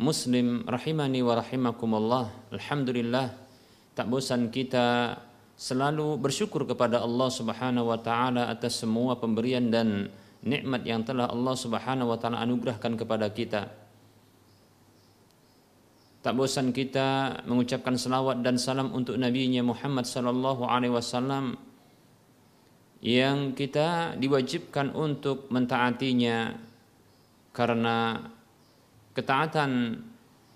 Muslim rahimani wa rahimakumullah. Alhamdulillah tak bosan kita selalu bersyukur kepada Allah Subhanahu wa taala atas semua pemberian dan nikmat yang telah Allah Subhanahu wa taala anugerahkan kepada kita. Tak bosan kita mengucapkan salawat dan salam untuk nabinya Muhammad sallallahu alaihi wasallam yang kita diwajibkan untuk mentaatinya karena ketaatan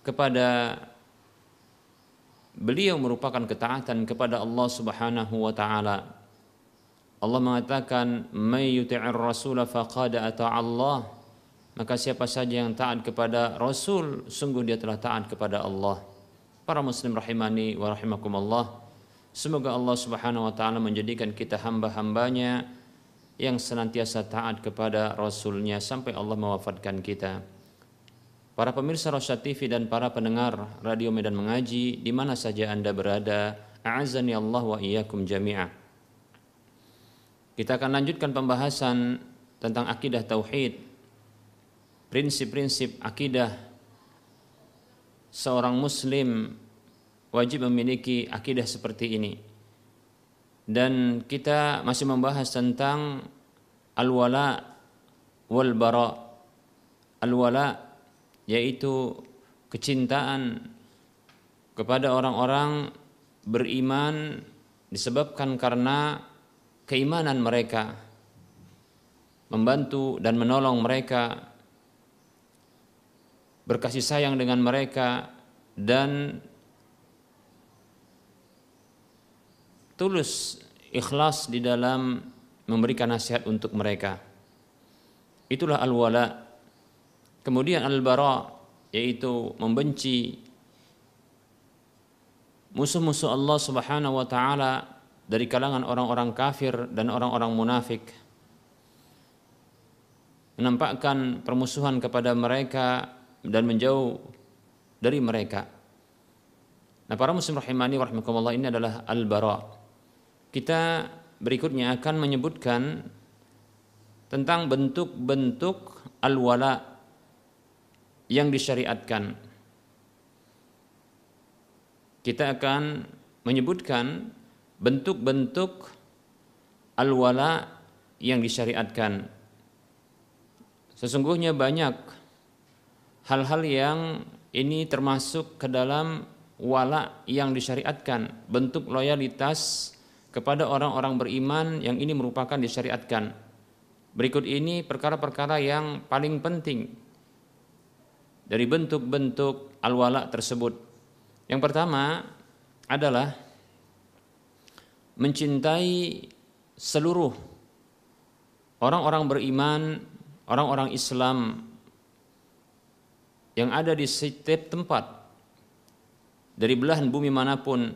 kepada beliau merupakan ketaatan kepada Allah Subhanahu wa taala. Allah mengatakan, "May yuti'ir rasul faqad Allah." Maka siapa saja yang taat kepada Rasul, sungguh dia telah taat kepada Allah. Para muslim rahimani wa rahimakumullah. Semoga Allah Subhanahu wa taala menjadikan kita hamba-hambanya yang senantiasa taat kepada Rasulnya sampai Allah mewafatkan kita. Para pemirsa Rosyad TV dan para pendengar Radio Medan Mengaji di mana saja Anda berada, a'azani Allah wa iyyakum jami'ah. Kita akan lanjutkan pembahasan tentang akidah tauhid. Prinsip-prinsip akidah seorang muslim wajib memiliki akidah seperti ini. Dan kita masih membahas tentang al-wala wal bara. Al-wala yaitu kecintaan kepada orang-orang beriman disebabkan karena keimanan mereka membantu dan menolong mereka berkasih sayang dengan mereka dan tulus ikhlas di dalam memberikan nasihat untuk mereka. Itulah al-wala Kemudian al-bara yaitu membenci musuh-musuh Allah Subhanahu wa taala dari kalangan orang-orang kafir dan orang-orang munafik. Menampakkan permusuhan kepada mereka dan menjauh dari mereka. Nah, para muslim rahimani rahimakumullah ini adalah al-bara. Kita berikutnya akan menyebutkan tentang bentuk-bentuk al-wala yang disyariatkan. Kita akan menyebutkan bentuk-bentuk al-wala yang disyariatkan. Sesungguhnya banyak hal-hal yang ini termasuk ke dalam wala yang disyariatkan, bentuk loyalitas kepada orang-orang beriman yang ini merupakan disyariatkan. Berikut ini perkara-perkara yang paling penting dari bentuk-bentuk al-wala tersebut. Yang pertama adalah mencintai seluruh orang-orang beriman, orang-orang Islam yang ada di setiap tempat dari belahan bumi mana pun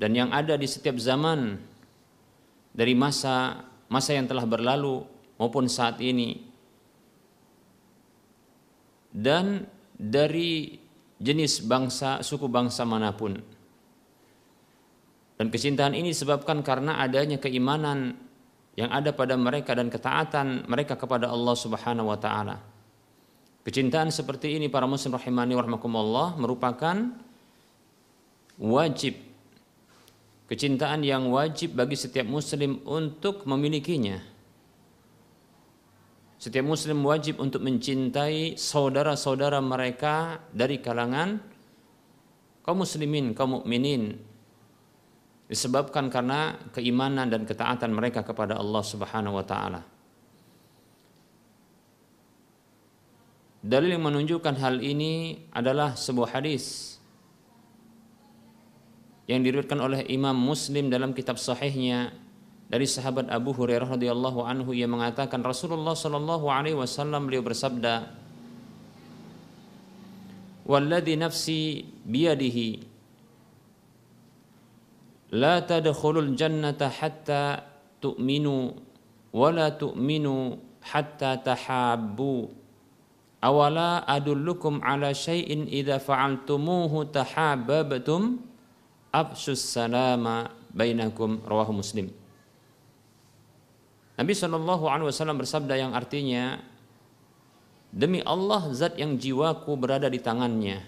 dan yang ada di setiap zaman dari masa masa yang telah berlalu maupun saat ini dan dari jenis bangsa suku bangsa mana pun dan kecintaan ini disebabkan karena adanya keimanan yang ada pada mereka dan ketaatan mereka kepada Allah Subhanahu wa taala. Kecintaan seperti ini para muslim rahimani warahmatullah merupakan wajib kecintaan yang wajib bagi setiap muslim untuk memilikinya. Setiap muslim wajib untuk mencintai saudara-saudara mereka dari kalangan kaum muslimin, kaum mukminin disebabkan karena keimanan dan ketaatan mereka kepada Allah Subhanahu wa taala. Dalil yang menunjukkan hal ini adalah sebuah hadis yang diriwayatkan oleh Imam Muslim dalam kitab sahihnya dari sahabat Abu Hurairah radhiyallahu anhu yang mengatakan Rasulullah sallallahu alaihi wasallam beliau bersabda Walladhi nafsi biyadihi la tadkhulul jannata hatta tu'minu wa la tu'minu hatta tahabbu awala adullukum ala syai'in idza fa'altumuhu tahabbabtum afsus salama bainakum rawahu muslim Nabi Shallallahu Alaihi Wasallam bersabda yang artinya demi Allah zat yang jiwaku berada di tangannya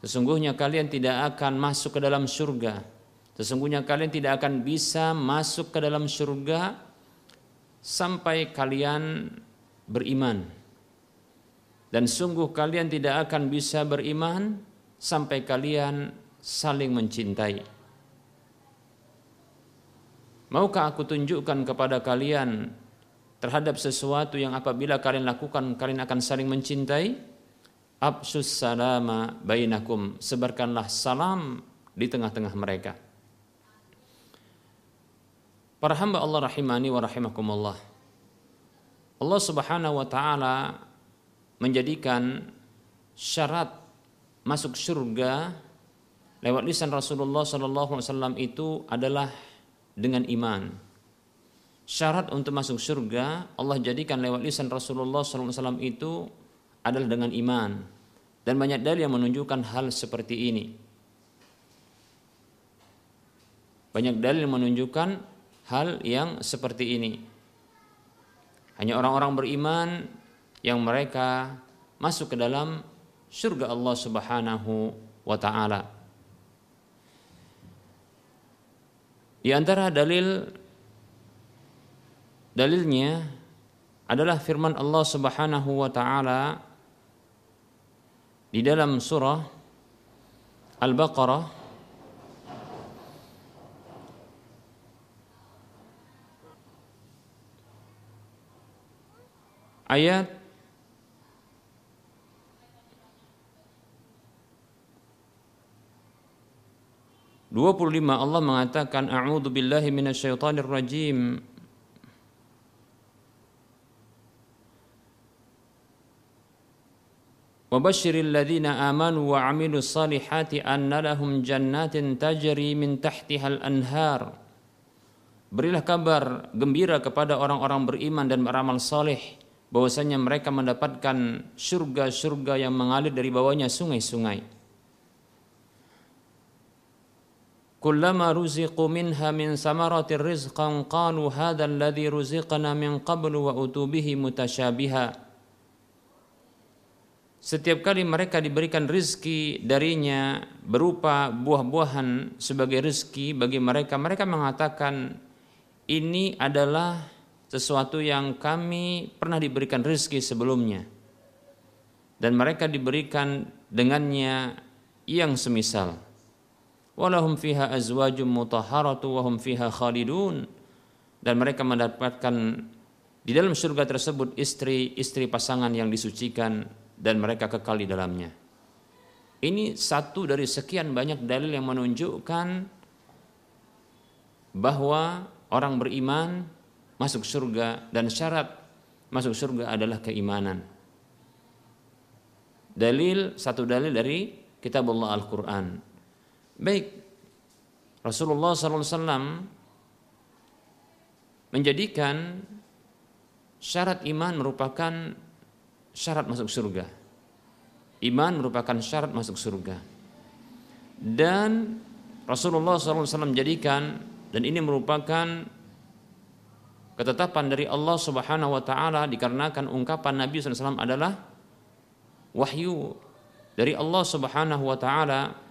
sesungguhnya kalian tidak akan masuk ke dalam surga sesungguhnya kalian tidak akan bisa masuk ke dalam surga sampai kalian beriman. Dan sungguh kalian tidak akan bisa beriman sampai kalian saling mencintai. Maukah aku tunjukkan kepada kalian terhadap sesuatu yang apabila kalian lakukan kalian akan saling mencintai? Absus salama bainakum. Sebarkanlah salam di tengah-tengah mereka. Para hamba Allah rahimani wa rahimakumullah. Allah Subhanahu wa taala menjadikan syarat masuk surga lewat lisan Rasulullah sallallahu alaihi wasallam itu adalah dengan iman. Syarat untuk masuk surga Allah jadikan lewat lisan Rasulullah wasallam itu adalah dengan iman. Dan banyak dalil yang menunjukkan hal seperti ini. Banyak dalil yang menunjukkan hal yang seperti ini. Hanya orang-orang beriman yang mereka masuk ke dalam surga Allah Subhanahu wa taala. Di antara dalil dalilnya adalah firman Allah Subhanahu wa taala di dalam surah Al-Baqarah. Ayat Dua puluh lima Allah mengatakan A'udhu billahi minasyaitanir rajim وبشر الذين آمنوا وعملوا الصالحات أن لهم جنات تجري من تحتها الأنهار Berilah kabar gembira kepada orang-orang beriman dan beramal saleh bahwasanya mereka mendapatkan surga-surga yang mengalir dari bawahnya sungai-sungai. Kullama ruziqu minha min samaratir rizqan qalu hadha alladhi ruziqna min qablu wa utubihi mutasyabiha. Setiap kali mereka diberikan rizki darinya berupa buah-buahan sebagai rizki bagi mereka, mereka mengatakan ini adalah sesuatu yang kami pernah diberikan rezeki sebelumnya dan mereka diberikan dengannya yang semisal walahum fiha azwajum mutahharatu wa hum fiha khalidun dan mereka mendapatkan di dalam surga tersebut istri-istri pasangan yang disucikan dan mereka kekal di dalamnya. Ini satu dari sekian banyak dalil yang menunjukkan bahwa orang beriman masuk surga dan syarat masuk surga adalah keimanan. Dalil satu dalil dari kitab Allah Al-Qur'an. Baik. Rasulullah SAW menjadikan syarat iman merupakan syarat masuk surga. Iman merupakan syarat masuk surga. Dan Rasulullah SAW menjadikan dan ini merupakan ketetapan dari Allah Subhanahu wa taala dikarenakan ungkapan Nabi SAW adalah wahyu dari Allah Subhanahu wa taala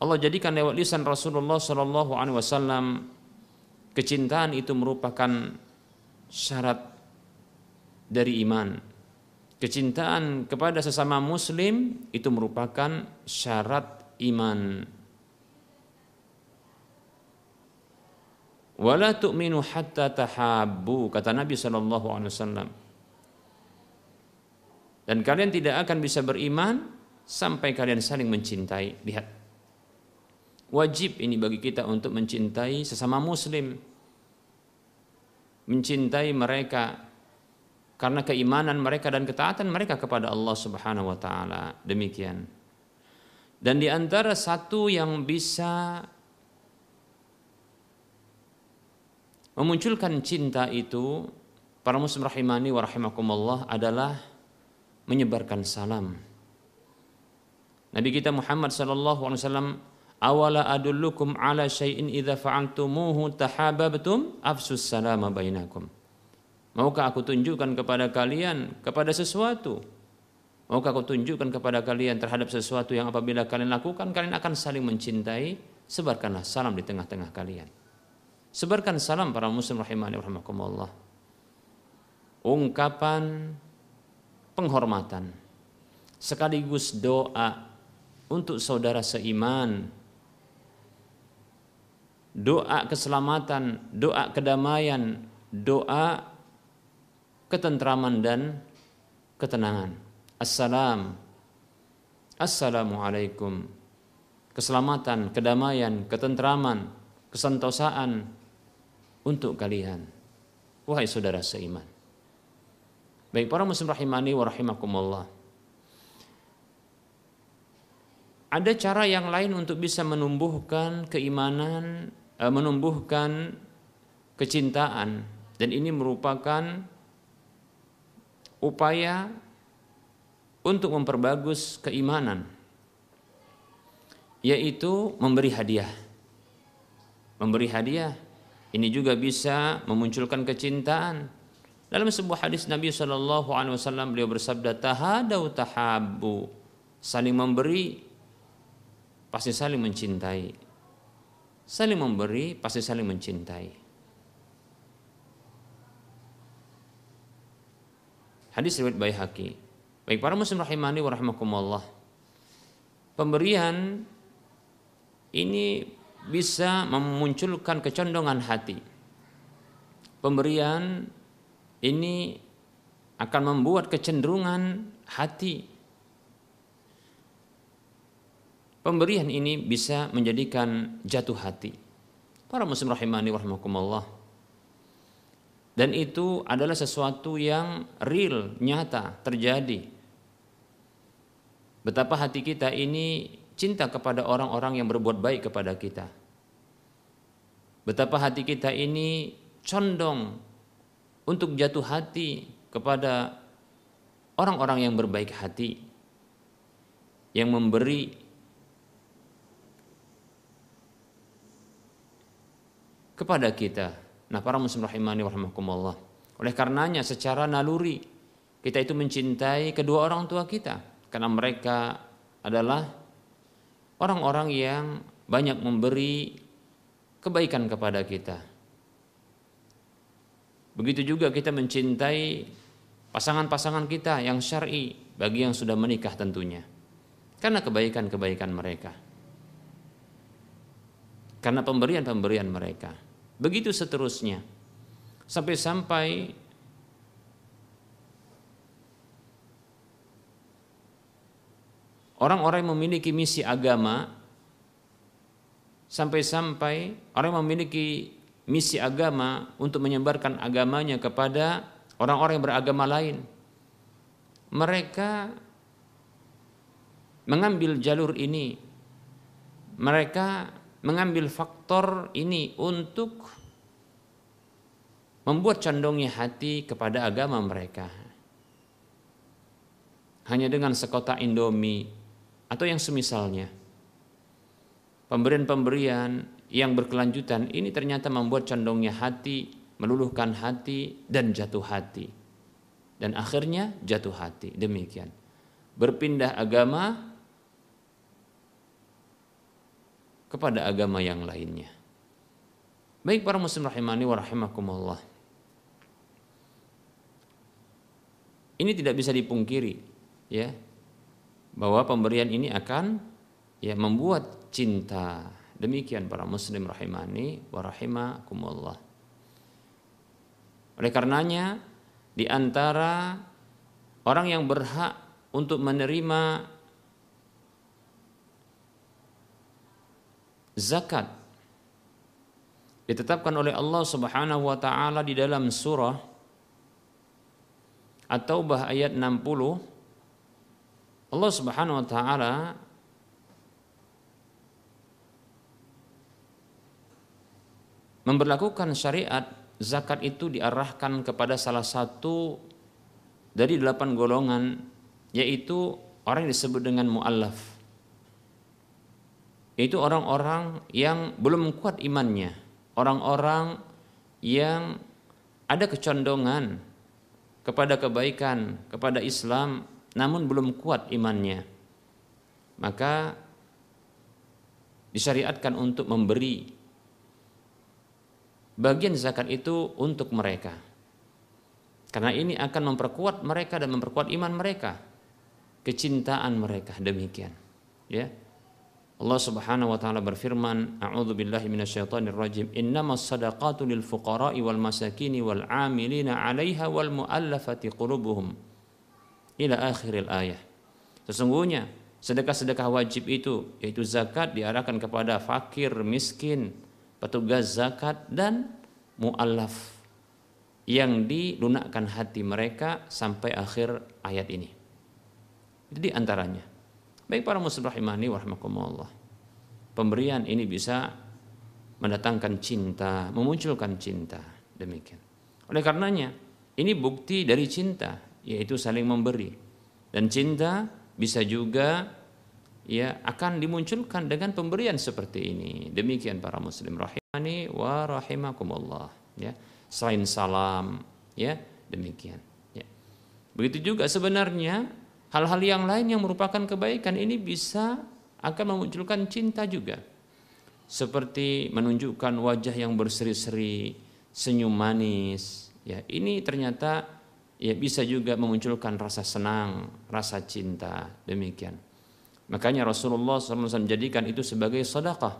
Allah jadikan lewat lisan Rasulullah sallallahu alaihi wasallam kecintaan itu merupakan syarat dari iman. Kecintaan kepada sesama muslim itu merupakan syarat iman. Wala tu'minu hatta tahabbu kata Nabi sallallahu alaihi wasallam. Dan kalian tidak akan bisa beriman sampai kalian saling mencintai. Lihat. Wajib ini bagi kita untuk mencintai sesama muslim. Mencintai mereka karena keimanan mereka dan ketaatan mereka kepada Allah Subhanahu wa taala. Demikian. Dan di antara satu yang bisa memunculkan cinta itu para muslim rahimani wa rahimakumullah adalah menyebarkan salam. Nabi kita Muhammad sallallahu alaihi wasallam awala adullukum ala syai'in idza fa'altumuhu tahabbtum afsus salama bainakum. Maukah aku tunjukkan kepada kalian kepada sesuatu? Maukah aku tunjukkan kepada kalian terhadap sesuatu yang apabila kalian lakukan kalian akan saling mencintai? Sebarkanlah salam di tengah-tengah kalian. Sebarkan salam para muslim rahimani rahimakumullah. Ungkapan penghormatan sekaligus doa untuk saudara seiman. Doa keselamatan, doa kedamaian, doa ketentraman dan ketenangan. Assalam. Assalamualaikum. Keselamatan, kedamaian, ketentraman, kesentosaan untuk kalian wahai saudara seiman baik para muslim rahimani wa rahimakumullah ada cara yang lain untuk bisa menumbuhkan keimanan menumbuhkan kecintaan. Dan ini merupakan upaya untuk memperbagus keimanan yaitu memberi hadiah. Memberi hadiah. Ini juga bisa memunculkan kecintaan. Dalam sebuah hadis Nabi Shallallahu Alaihi Wasallam beliau bersabda tahadau tahabu saling memberi pasti saling mencintai saling memberi pasti saling mencintai hadis riwayat Baihaqi baik para muslim rahimani wa pemberian ini bisa memunculkan kecondongan hati. Pemberian ini akan membuat kecenderungan hati. Pemberian ini bisa menjadikan jatuh hati. Para muslim rahimani warahmatullah. Dan itu adalah sesuatu yang real, nyata, terjadi. Betapa hati kita ini cinta kepada orang-orang yang berbuat baik kepada kita. Betapa hati kita ini condong untuk jatuh hati kepada orang-orang yang berbaik hati, yang memberi kepada kita. Nah, para muslim rahimani warahmatullah. Oleh karenanya secara naluri kita itu mencintai kedua orang tua kita karena mereka adalah orang-orang yang banyak memberi kebaikan kepada kita. Begitu juga kita mencintai pasangan-pasangan kita yang syar'i bagi yang sudah menikah tentunya. Karena kebaikan-kebaikan mereka. Karena pemberian-pemberian mereka. Begitu seterusnya. Sampai-sampai orang-orang yang memiliki misi agama sampai-sampai orang yang memiliki misi agama untuk menyebarkan agamanya kepada orang-orang yang beragama lain. Mereka mengambil jalur ini. Mereka mengambil faktor ini untuk membuat condongnya hati kepada agama mereka. Hanya dengan sekotak indomie atau yang semisalnya pemberian-pemberian yang berkelanjutan ini ternyata membuat condongnya hati, meluluhkan hati dan jatuh hati. Dan akhirnya jatuh hati. Demikian. Berpindah agama kepada agama yang lainnya. Baik para muslim rahimani wa rahimakumullah. Ini tidak bisa dipungkiri ya bahwa pemberian ini akan ya membuat cinta. Demikian para muslim rahimani wa rahimakumullah. Oleh karenanya di antara orang yang berhak untuk menerima zakat ditetapkan oleh Allah Subhanahu wa taala di dalam surah At-Taubah ayat 60 Allah Subhanahu wa taala memberlakukan syariat zakat itu diarahkan kepada salah satu dari delapan golongan yaitu orang yang disebut dengan mu'allaf yaitu orang-orang yang belum kuat imannya orang-orang yang ada kecondongan kepada kebaikan kepada Islam namun belum kuat imannya maka disyariatkan untuk memberi bagian zakat itu untuk mereka. Karena ini akan memperkuat mereka dan memperkuat iman mereka. Kecintaan mereka demikian. Ya. Allah Subhanahu wa taala berfirman, A'udzu billahi minasyaitonir rajim. Innamas shadaqatu lil fuqara'i wal masakini wal 'amilina 'alaiha wal mu'allafati qulubuhum. Ila akhiril ayah. Sesungguhnya sedekah-sedekah wajib itu yaitu zakat diarahkan kepada fakir, miskin, petugas zakat dan mu'allaf yang dilunakkan hati mereka sampai akhir ayat ini. Jadi antaranya. Baik para muslim rahimani warahmatullah. Pemberian ini bisa mendatangkan cinta, memunculkan cinta. Demikian. Oleh karenanya, ini bukti dari cinta, yaitu saling memberi. Dan cinta bisa juga ya akan dimunculkan dengan pemberian seperti ini. Demikian para muslim rahimani wa rahimakumullah ya. Selain salam ya, demikian ya. Begitu juga sebenarnya hal-hal yang lain yang merupakan kebaikan ini bisa akan memunculkan cinta juga. Seperti menunjukkan wajah yang berseri-seri, senyum manis, ya. Ini ternyata ya bisa juga memunculkan rasa senang, rasa cinta, demikian. Makanya Rasulullah SAW menjadikan itu sebagai sedekah.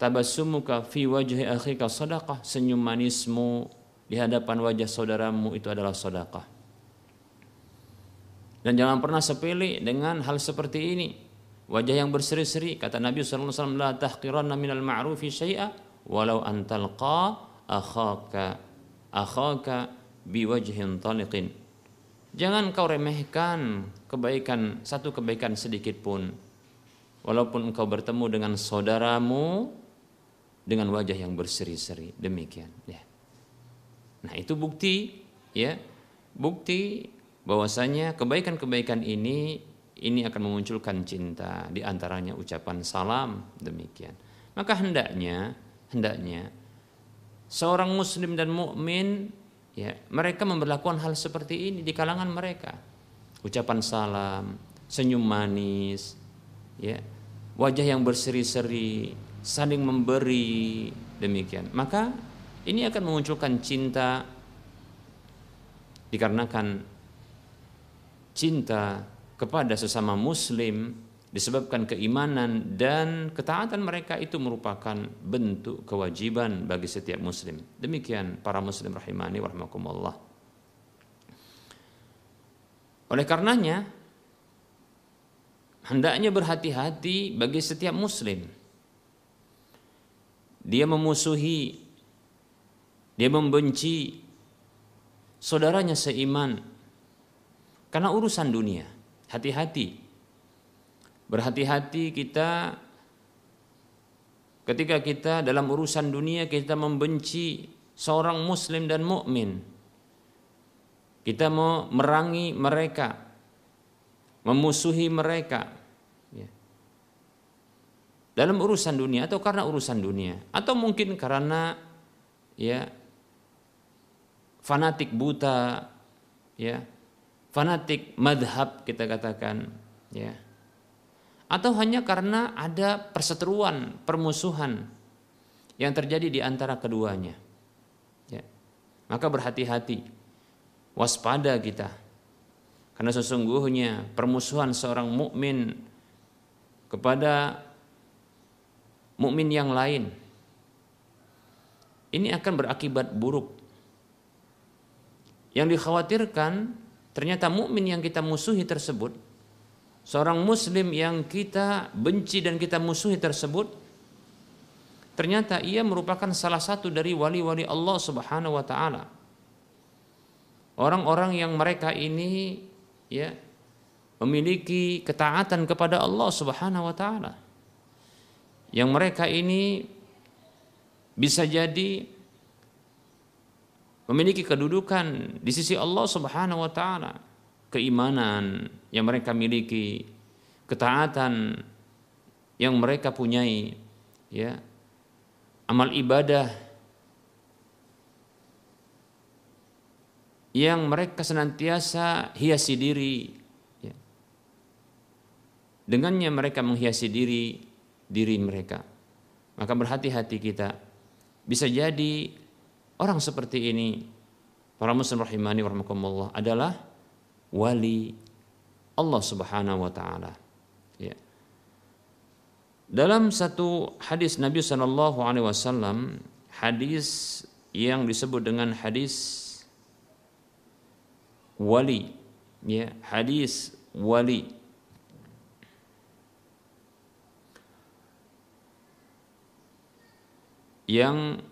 Tabassumuka fi wajhi akhika sedekah. Senyum manismu di hadapan wajah saudaramu itu adalah sedekah. Dan jangan pernah sepele dengan hal seperti ini. Wajah yang berseri-seri kata Nabi SAW la tahqiranna minal ma'rufi syai'a walau antalqa akhaka akhaka biwajhin taliqin Jangan kau remehkan kebaikan satu kebaikan sedikit pun. Walaupun engkau bertemu dengan saudaramu dengan wajah yang berseri-seri. Demikian, ya. Nah, itu bukti ya. Bukti bahwasanya kebaikan-kebaikan ini ini akan memunculkan cinta di antaranya ucapan salam demikian. Maka hendaknya hendaknya seorang muslim dan mukmin ya mereka memperlakukan hal seperti ini di kalangan mereka ucapan salam senyum manis ya wajah yang berseri-seri saling memberi demikian maka ini akan memunculkan cinta dikarenakan cinta kepada sesama muslim disebabkan keimanan dan ketaatan mereka itu merupakan bentuk kewajiban bagi setiap muslim. Demikian para muslim rahimani warahmatullah. Oleh karenanya hendaknya berhati-hati bagi setiap muslim dia memusuhi, dia membenci saudaranya seiman karena urusan dunia. Hati-hati. Berhati-hati kita ketika kita dalam urusan dunia kita membenci seorang muslim dan mukmin. Kita mau merangi mereka, memusuhi mereka. Ya. Dalam urusan dunia atau karena urusan dunia atau mungkin karena ya fanatik buta, ya, fanatik madhab kita katakan, ya, atau hanya karena ada perseteruan, permusuhan yang terjadi di antara keduanya. Ya. Maka berhati-hati, waspada kita, karena sesungguhnya permusuhan seorang mukmin kepada mukmin yang lain ini akan berakibat buruk yang dikhawatirkan ternyata mukmin yang kita musuhi tersebut, seorang muslim yang kita benci dan kita musuhi tersebut, ternyata ia merupakan salah satu dari wali-wali Allah Subhanahu wa taala. Orang-orang yang mereka ini ya memiliki ketaatan kepada Allah Subhanahu wa taala. Yang mereka ini bisa jadi memiliki kedudukan di sisi Allah Subhanahu wa taala, keimanan yang mereka miliki, ketaatan yang mereka punyai, ya. Amal ibadah yang mereka senantiasa hiasi diri. Ya. dengannya mereka menghiasi diri diri mereka. Maka berhati-hati kita. Bisa jadi Orang seperti ini para muslim rahimani warahmatullah adalah wali Allah Subhanahu wa taala. Ya. Dalam satu hadis Nabi Shallallahu alaihi wasallam, hadis yang disebut dengan hadis wali, ya, hadis wali. Yang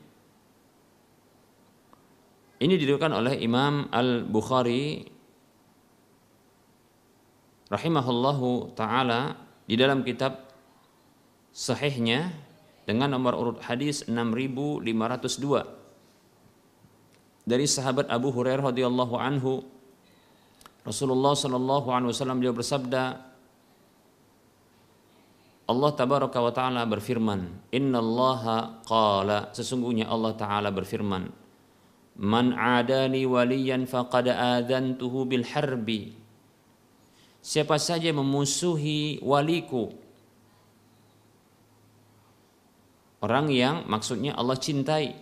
ini diriwayatkan oleh Imam Al-Bukhari rahimahullahu taala di dalam kitab sahihnya dengan nomor urut hadis 6502 dari sahabat Abu Hurairah radhiyallahu anhu Rasulullah sallallahu alaihi wasallam beliau bersabda Allah tabaraka wa taala berfirman innallaha qala. Sesungguhnya Allah taala berfirman Man adani waliyan faqad adantuhu bil harbi. Siapa saja memusuhi waliku. Orang yang maksudnya Allah cintai.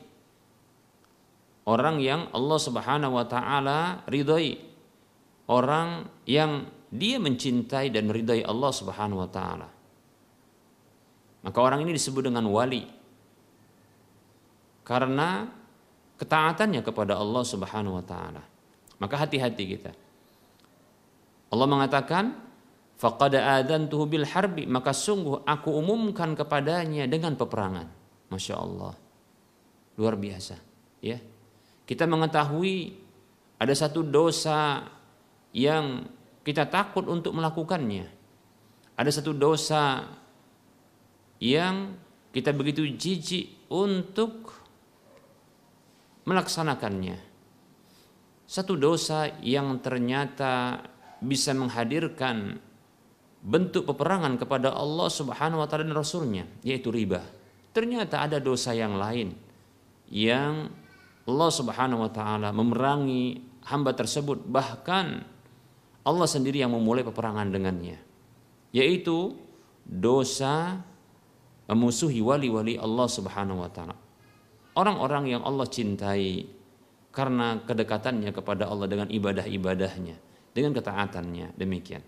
Orang yang Allah Subhanahu wa taala ridhoi. Orang yang dia mencintai dan meridai Allah Subhanahu wa taala. Maka orang ini disebut dengan wali. Karena ketaatannya kepada Allah Subhanahu wa taala. Maka hati-hati kita. Allah mengatakan faqad adantuhu bil harbi maka sungguh aku umumkan kepadanya dengan peperangan. Masya Allah. Luar biasa. Ya. Kita mengetahui ada satu dosa yang kita takut untuk melakukannya. Ada satu dosa yang kita begitu jijik untuk melaksanakannya. Satu dosa yang ternyata bisa menghadirkan bentuk peperangan kepada Allah Subhanahu wa taala dan rasulnya yaitu riba. Ternyata ada dosa yang lain yang Allah Subhanahu wa taala memerangi hamba tersebut bahkan Allah sendiri yang memulai peperangan dengannya yaitu dosa memusuhi wali-wali Allah Subhanahu wa taala orang-orang yang Allah cintai karena kedekatannya kepada Allah dengan ibadah-ibadahnya, dengan ketaatannya. Demikian.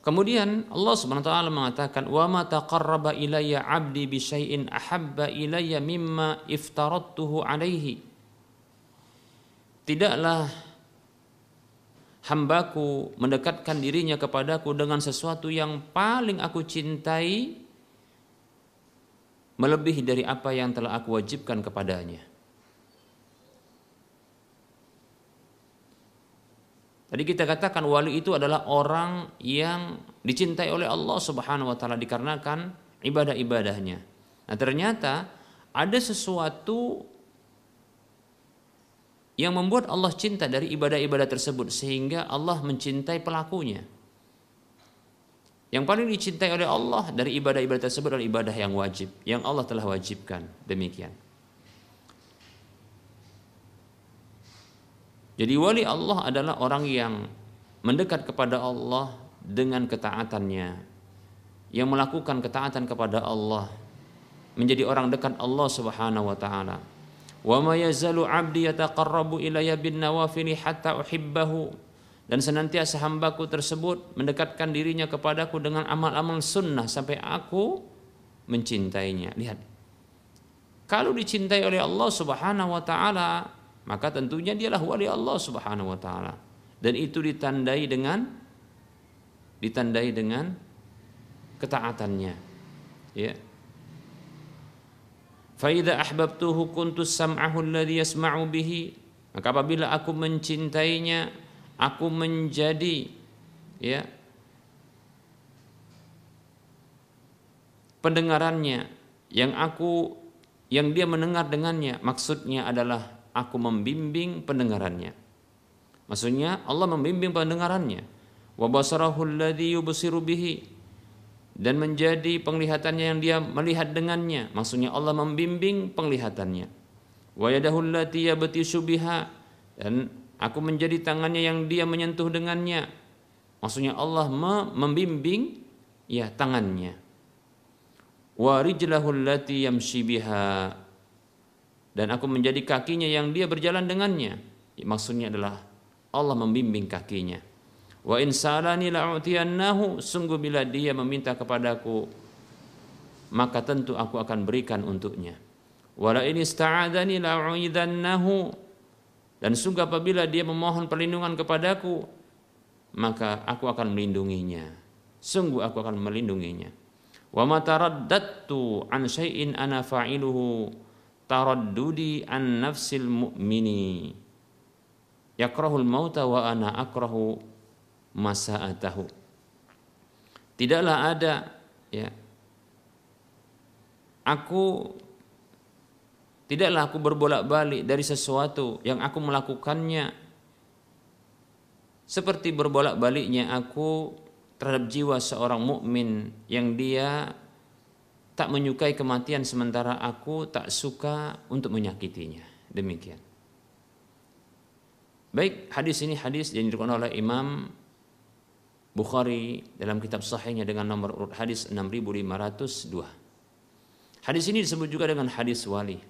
Kemudian Allah Subhanahu wa taala mengatakan wa ma taqarraba ilayya 'abdi bi syai'in ahabba ilayya mimma iftaradtuhu alaihi. Tidaklah hambaku mendekatkan dirinya kepadaku dengan sesuatu yang paling aku cintai melebihi dari apa yang telah aku wajibkan kepadanya. Tadi kita katakan wali itu adalah orang yang dicintai oleh Allah Subhanahu wa taala dikarenakan ibadah-ibadahnya. Nah, ternyata ada sesuatu yang membuat Allah cinta dari ibadah-ibadah tersebut sehingga Allah mencintai pelakunya. Yang paling dicintai oleh Allah dari ibadah-ibadah tersebut adalah ibadah yang wajib, yang Allah telah wajibkan. Demikian. Jadi wali Allah adalah orang yang mendekat kepada Allah dengan ketaatannya, yang melakukan ketaatan kepada Allah, menjadi orang dekat Allah Subhanahu wa taala. Wa ma yazalu 'abdi yataqarrabu ilayya bin nawafili hatta uhibbahu dan senantiasa hambaku tersebut mendekatkan dirinya kepadaku dengan amal-amal sunnah sampai aku mencintainya. Lihat. Kalau dicintai oleh Allah Subhanahu wa taala, maka tentunya dialah wali Allah Subhanahu wa taala. Dan itu ditandai dengan ditandai dengan ketaatannya. Ya. Fa idza ahbabtuhu kuntu sam'ahu alladhi yasma'u bihi. Maka apabila aku mencintainya, aku menjadi ya pendengarannya yang aku yang dia mendengar dengannya maksudnya adalah aku membimbing pendengarannya. Maksudnya Allah membimbing pendengarannya. Wa basarahu alladhi yubsiru bihi dan menjadi penglihatannya yang dia melihat dengannya. Maksudnya Allah membimbing penglihatannya. Wa yadahu allati yabtishu biha dan aku menjadi tangannya yang dia menyentuh dengannya. Maksudnya Allah membimbing ya tangannya. Dan aku menjadi kakinya yang dia berjalan dengannya. Maksudnya adalah Allah membimbing kakinya. Wa in salani la'utiyannahu sungguh bila dia meminta kepadaku maka tentu aku akan berikan untuknya. Wala in ista'adani la'uidannahu dan sungguh apabila dia memohon perlindungan kepadaku maka aku akan melindunginya. Sungguh aku akan melindunginya. Wa ma an syai'in ana fa'iluhu taraddudi an nafsil mu'mini yakrahul mauta wa ana akrahu masa'atahu tidaklah ada ya aku tidaklah aku berbolak-balik dari sesuatu yang aku melakukannya seperti berbolak-baliknya aku terhadap jiwa seorang mukmin yang dia tak menyukai kematian sementara aku tak suka untuk menyakitinya. Demikian. Baik, hadis ini hadis yang diriwayatkan oleh Imam Bukhari dalam kitab sahihnya dengan nomor urut hadis 6502. Hadis ini disebut juga dengan hadis wali.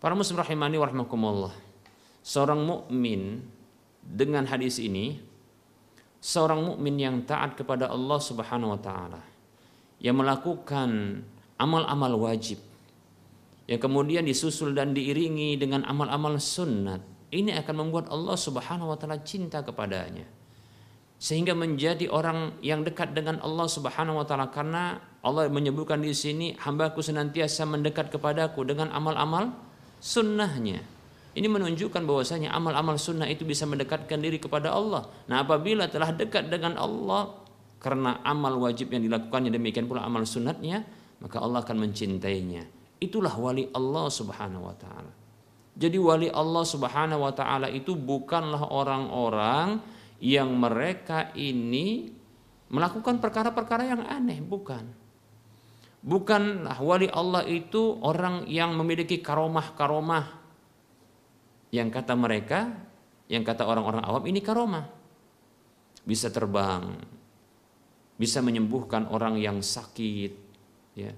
Para muslim rahimani warahmatullah. Seorang mukmin dengan hadis ini seorang mukmin yang taat kepada Allah Subhanahu wa taala yang melakukan amal-amal wajib yang kemudian disusul dan diiringi dengan amal-amal sunnat ini akan membuat Allah Subhanahu wa taala cinta kepadanya sehingga menjadi orang yang dekat dengan Allah Subhanahu wa taala karena Allah menyebutkan di sini hambaku senantiasa mendekat kepadaku dengan amal-amal sunnahnya. Ini menunjukkan bahwasanya amal-amal sunnah itu bisa mendekatkan diri kepada Allah. Nah, apabila telah dekat dengan Allah, karena amal wajib yang dilakukannya demikian pula amal sunatnya maka Allah akan mencintainya. Itulah wali Allah subhanahu wa ta'ala. Jadi wali Allah subhanahu wa ta'ala itu bukanlah orang-orang yang mereka ini melakukan perkara-perkara yang aneh bukan bukanlah wali Allah itu orang yang memiliki karomah-karomah yang kata mereka yang kata orang-orang awam ini karomah bisa terbang bisa menyembuhkan orang yang sakit, ya,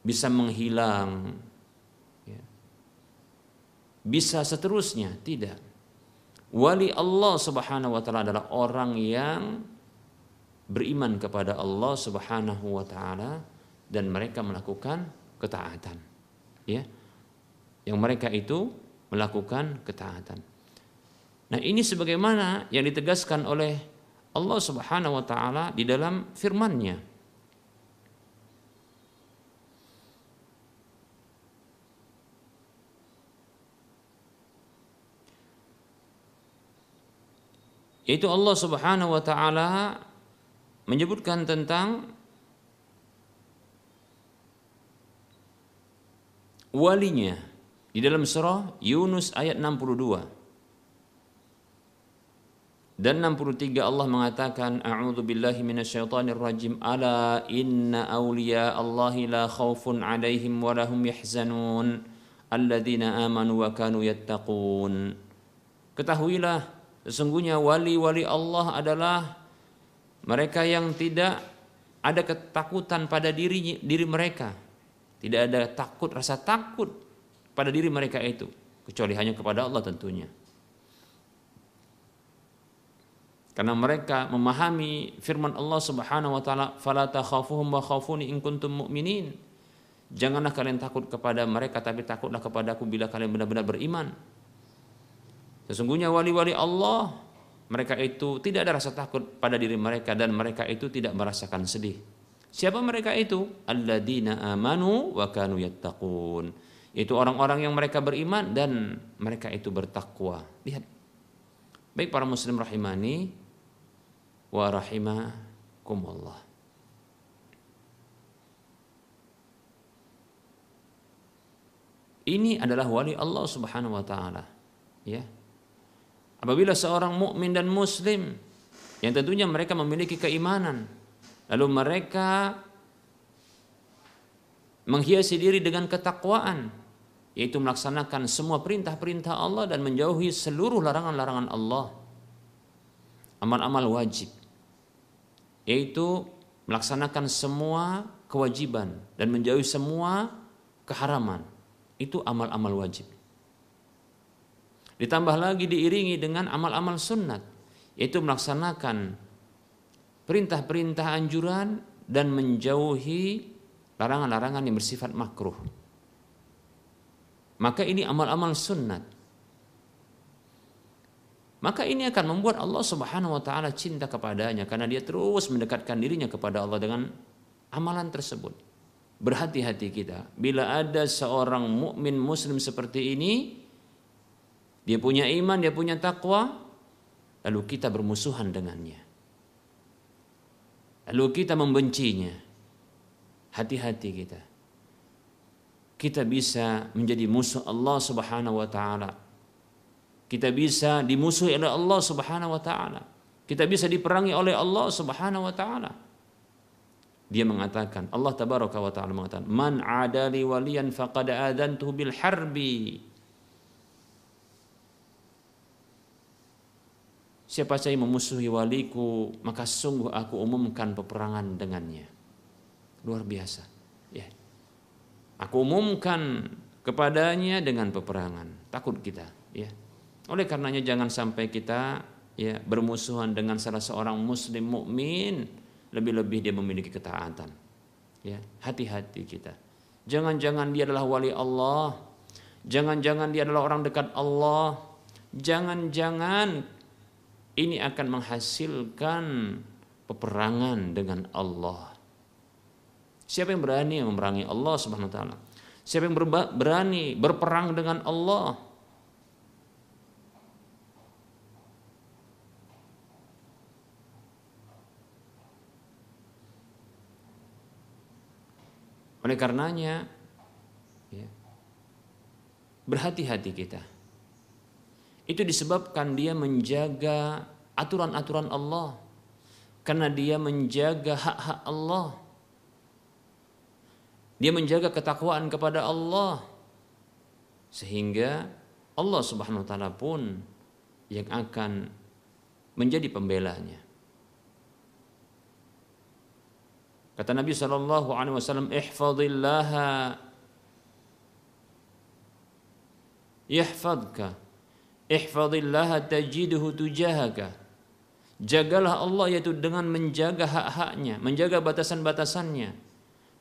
bisa menghilang, ya. bisa seterusnya. Tidak. Wali Allah Subhanahu wa taala adalah orang yang beriman kepada Allah Subhanahu wa taala dan mereka melakukan ketaatan. Ya. Yang mereka itu melakukan ketaatan. Nah ini sebagaimana yang ditegaskan oleh Allah Subhanahu wa taala di dalam firman-Nya. Yaitu Allah Subhanahu wa taala menyebutkan tentang walinya di dalam surah Yunus ayat 62. Dan 63 Allah mengatakan A'udzu billahi minasyaitonir rajim ala inna awliya Allahi la khaufun 'alaihim wa lahum yahzanun alladzina amanu wa kanu yattaqun Ketahuilah sesungguhnya wali-wali Allah adalah mereka yang tidak ada ketakutan pada diri diri mereka. Tidak ada takut rasa takut pada diri mereka itu kecuali hanya kepada Allah tentunya. Karena mereka memahami firman Allah Subhanahu wa taala, "Fala takhafuhum wa khafuni in kuntum mu'minin." Janganlah kalian takut kepada mereka tapi takutlah kepadaku bila kalian benar-benar beriman. Sesungguhnya wali-wali Allah mereka itu tidak ada rasa takut pada diri mereka dan mereka itu tidak merasakan sedih. Siapa mereka itu? Alladzina amanu wa kanu yattaqun. Itu orang-orang yang mereka beriman dan mereka itu bertakwa. Lihat. Baik para muslim rahimani, wa rahimakumullah. Ini adalah wali Allah Subhanahu wa taala. Ya. Apabila seorang mukmin dan muslim yang tentunya mereka memiliki keimanan, lalu mereka menghiasi diri dengan ketakwaan, yaitu melaksanakan semua perintah-perintah Allah dan menjauhi seluruh larangan-larangan Allah. Amal-amal wajib yaitu melaksanakan semua kewajiban dan menjauhi semua keharaman. Itu amal-amal wajib. Ditambah lagi diiringi dengan amal-amal sunnat, yaitu melaksanakan perintah-perintah anjuran dan menjauhi larangan-larangan yang bersifat makruh. Maka ini amal-amal sunnat maka ini akan membuat Allah Subhanahu wa taala cinta kepadanya karena dia terus mendekatkan dirinya kepada Allah dengan amalan tersebut. Berhati-hati kita bila ada seorang mukmin muslim seperti ini dia punya iman, dia punya takwa, lalu kita bermusuhan dengannya. Lalu kita membencinya. Hati-hati kita. Kita bisa menjadi musuh Allah Subhanahu wa taala kita bisa dimusuhi oleh Allah Subhanahu wa taala. Kita bisa diperangi oleh Allah Subhanahu wa taala. Dia mengatakan, Allah tabaraka wa taala mengatakan, "Man adali waliyan faqad adantuhu bil harbi." Siapa saya memusuhi waliku, maka sungguh aku umumkan peperangan dengannya. Luar biasa. Ya. Aku umumkan kepadanya dengan peperangan. Takut kita, ya. Oleh karenanya jangan sampai kita ya bermusuhan dengan salah seorang muslim mukmin lebih-lebih dia memiliki ketaatan. Ya, hati-hati kita. Jangan-jangan dia adalah wali Allah. Jangan-jangan dia adalah orang dekat Allah. Jangan-jangan ini akan menghasilkan peperangan dengan Allah. Siapa yang berani memerangi Allah Subhanahu wa taala? Siapa yang berani berperang dengan Allah? Oleh karenanya, ya, berhati-hati kita. Itu disebabkan dia menjaga aturan-aturan Allah. Karena dia menjaga hak-hak Allah. Dia menjaga ketakwaan kepada Allah. Sehingga Allah subhanahu wa ta'ala pun yang akan menjadi pembelanya. Kata Nabi Shallallahu Alaihi Wasallam, ihfadillaha yahfadka ihfadillaha tajiduhu tujahaka. Jagalah Allah yaitu dengan menjaga hak-haknya menjaga batasan-batasannya.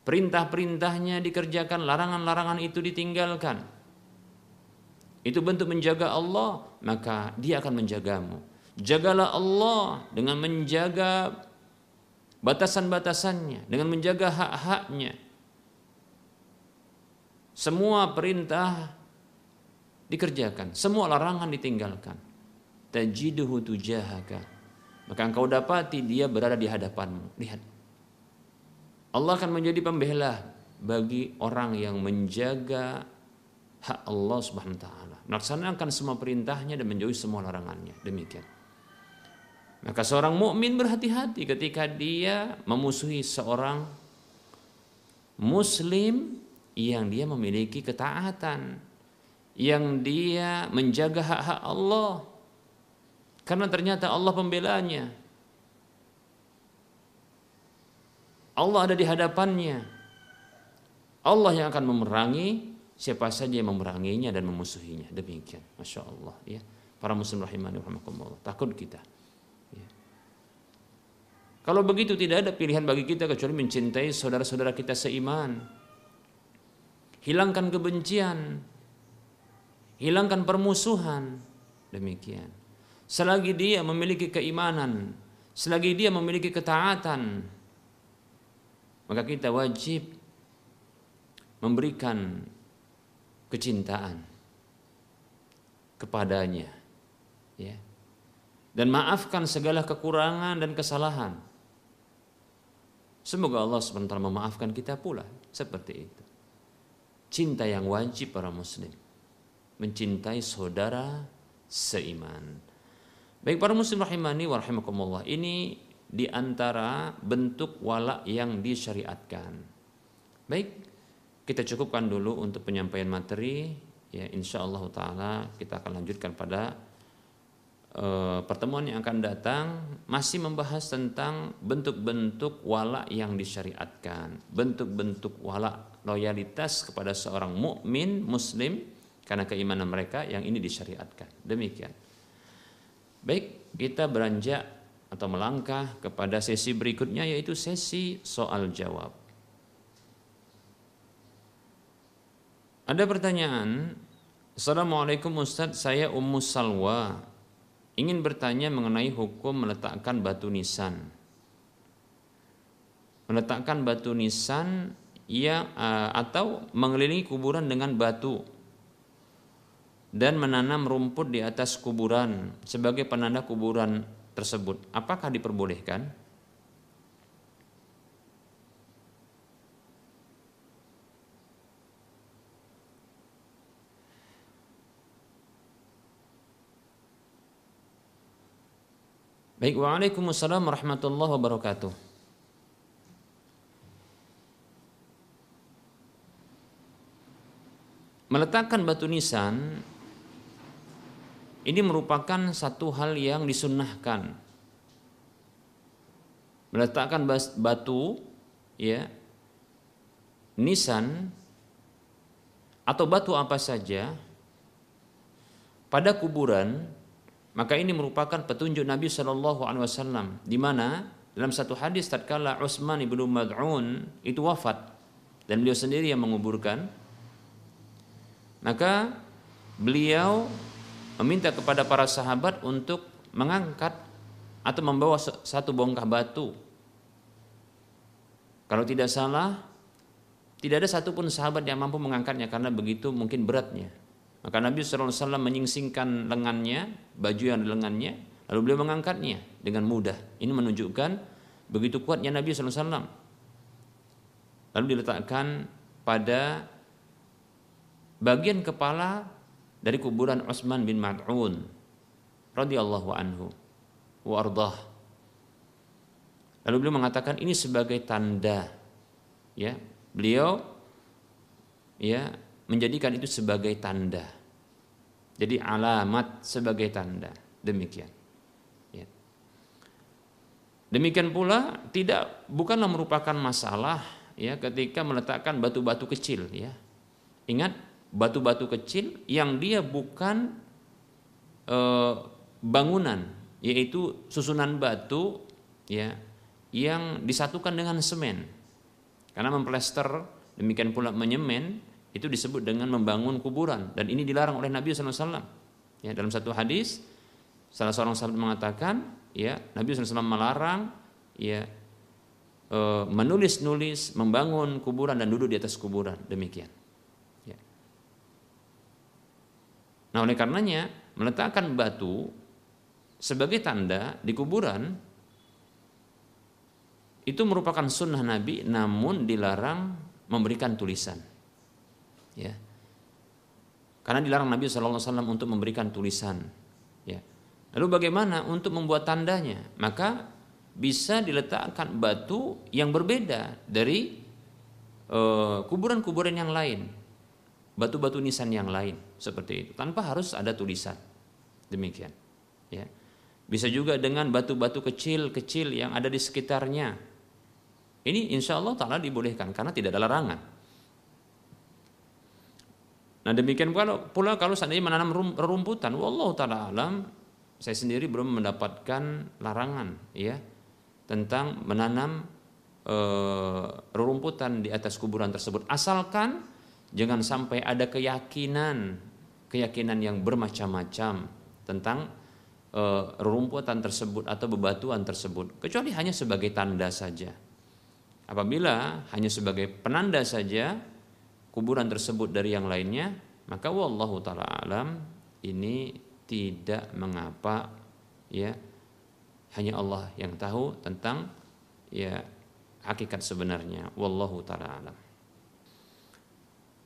Perintah-perintahnya dikerjakan larangan-larangan itu ditinggalkan. Itu bentuk menjaga Allah maka dia akan menjagamu. Jagalah Allah dengan menjaga batasan-batasannya, dengan menjaga hak-haknya. Semua perintah dikerjakan, semua larangan ditinggalkan. tajiduhu tujahaka. Maka engkau dapati dia berada di hadapanmu. Lihat. Allah akan menjadi pembela bagi orang yang menjaga hak Allah Subhanahu wa taala. Melaksanakan semua perintahnya dan menjauhi semua larangannya. Demikian. Maka seorang mukmin berhati-hati ketika dia memusuhi seorang muslim yang dia memiliki ketaatan, yang dia menjaga hak-hak Allah. Karena ternyata Allah pembelanya. Allah ada di hadapannya. Allah yang akan memerangi siapa saja yang memeranginya dan memusuhinya. Demikian. Masya Allah. Ya. Para muslim rahimani rahimakumullah. Takut kita. Kalau begitu tidak ada pilihan bagi kita kecuali mencintai saudara-saudara kita seiman. Hilangkan kebencian. Hilangkan permusuhan. Demikian. Selagi dia memiliki keimanan, selagi dia memiliki ketaatan, maka kita wajib memberikan kecintaan kepadanya. Ya. Dan maafkan segala kekurangan dan kesalahan Semoga Allah SWT memaafkan kita pula seperti itu. Cinta yang wajib para muslim. Mencintai saudara seiman. Baik para muslim rahimani wa rahimakumullah. Ini di antara bentuk wala yang disyariatkan. Baik, kita cukupkan dulu untuk penyampaian materi. Ya, insya Allah taala kita akan lanjutkan pada Eh, pertemuan yang akan datang masih membahas tentang bentuk-bentuk wala yang disyariatkan, bentuk-bentuk wala loyalitas kepada seorang mukmin muslim karena keimanan mereka yang ini disyariatkan. Demikian. Baik, kita beranjak atau melangkah kepada sesi berikutnya yaitu sesi soal jawab. Ada pertanyaan, Assalamualaikum Ustadz, saya Ummu Salwa ingin bertanya mengenai hukum meletakkan batu nisan. Meletakkan batu nisan ya atau mengelilingi kuburan dengan batu dan menanam rumput di atas kuburan sebagai penanda kuburan tersebut. Apakah diperbolehkan? Baik, Waalaikumsalam warahmatullahi wabarakatuh. Meletakkan batu nisan ini merupakan satu hal yang disunnahkan. Meletakkan batu ya nisan atau batu apa saja pada kuburan maka ini merupakan petunjuk Nabi Shallallahu Alaihi Wasallam di mana dalam satu hadis tatkala Utsman ibnu Mad'un itu wafat dan beliau sendiri yang menguburkan maka beliau meminta kepada para sahabat untuk mengangkat atau membawa satu bongkah batu kalau tidak salah tidak ada satupun sahabat yang mampu mengangkatnya karena begitu mungkin beratnya maka Nabi SAW menyingsingkan lengannya, baju yang lengannya, lalu beliau mengangkatnya dengan mudah. Ini menunjukkan begitu kuatnya Nabi SAW. Lalu diletakkan pada bagian kepala dari kuburan Utsman bin Mad'un radhiyallahu anhu wa. Lalu beliau mengatakan ini sebagai tanda ya, beliau ya menjadikan itu sebagai tanda. Jadi alamat sebagai tanda. Demikian. Ya. Demikian pula tidak bukanlah merupakan masalah ya ketika meletakkan batu-batu kecil ya. Ingat batu-batu kecil yang dia bukan e, bangunan yaitu susunan batu ya yang disatukan dengan semen. Karena memplester demikian pula menyemen itu disebut dengan membangun kuburan dan ini dilarang oleh Nabi SAW. Ya, dalam satu hadis salah seorang sahabat mengatakan, ya Nabi SAW melarang ya e, menulis-nulis, membangun kuburan dan duduk di atas kuburan demikian. Ya. Nah oleh karenanya meletakkan batu sebagai tanda di kuburan itu merupakan sunnah Nabi namun dilarang memberikan tulisan. Ya. Karena dilarang Nabi SAW untuk memberikan tulisan ya. Lalu bagaimana untuk membuat tandanya? Maka bisa diletakkan batu yang berbeda dari eh, kuburan-kuburan yang lain batu-batu nisan yang lain seperti itu tanpa harus ada tulisan demikian ya bisa juga dengan batu-batu kecil-kecil yang ada di sekitarnya. Ini insya Allah ta'ala dibolehkan karena tidak ada larangan. Nah demikian pula, pula kalau seandainya menanam rerumputan, wallahu taala alam, saya sendiri belum mendapatkan larangan ya tentang menanam e, rerumputan di atas kuburan tersebut. Asalkan jangan sampai ada keyakinan keyakinan yang bermacam-macam tentang uh, rerumputan tersebut atau bebatuan tersebut kecuali hanya sebagai tanda saja. Apabila hanya sebagai penanda saja kuburan tersebut dari yang lainnya, maka wallahu taala alam ini tidak mengapa ya hanya Allah yang tahu tentang ya hakikat sebenarnya wallahu taala alam.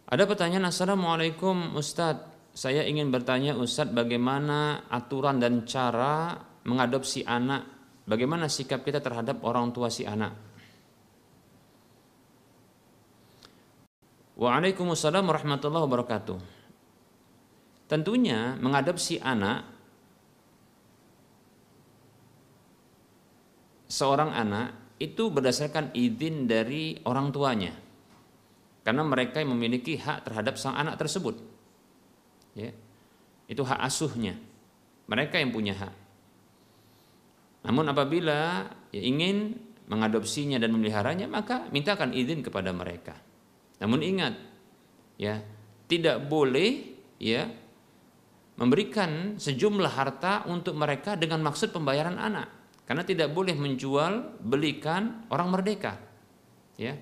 Ada pertanyaan Assalamualaikum Ustadz saya ingin bertanya Ustadz bagaimana aturan dan cara mengadopsi anak? Bagaimana sikap kita terhadap orang tua si anak? Waalaikumsalam warahmatullahi wabarakatuh. Tentunya mengadopsi anak Seorang anak itu berdasarkan izin dari orang tuanya. Karena mereka yang memiliki hak terhadap sang anak tersebut ya. Itu hak asuhnya. Mereka yang punya hak. Namun apabila ya ingin mengadopsinya dan memeliharanya maka mintakan izin kepada mereka. Namun ingat ya tidak boleh ya memberikan sejumlah harta untuk mereka dengan maksud pembayaran anak. Karena tidak boleh menjual belikan orang merdeka. Ya.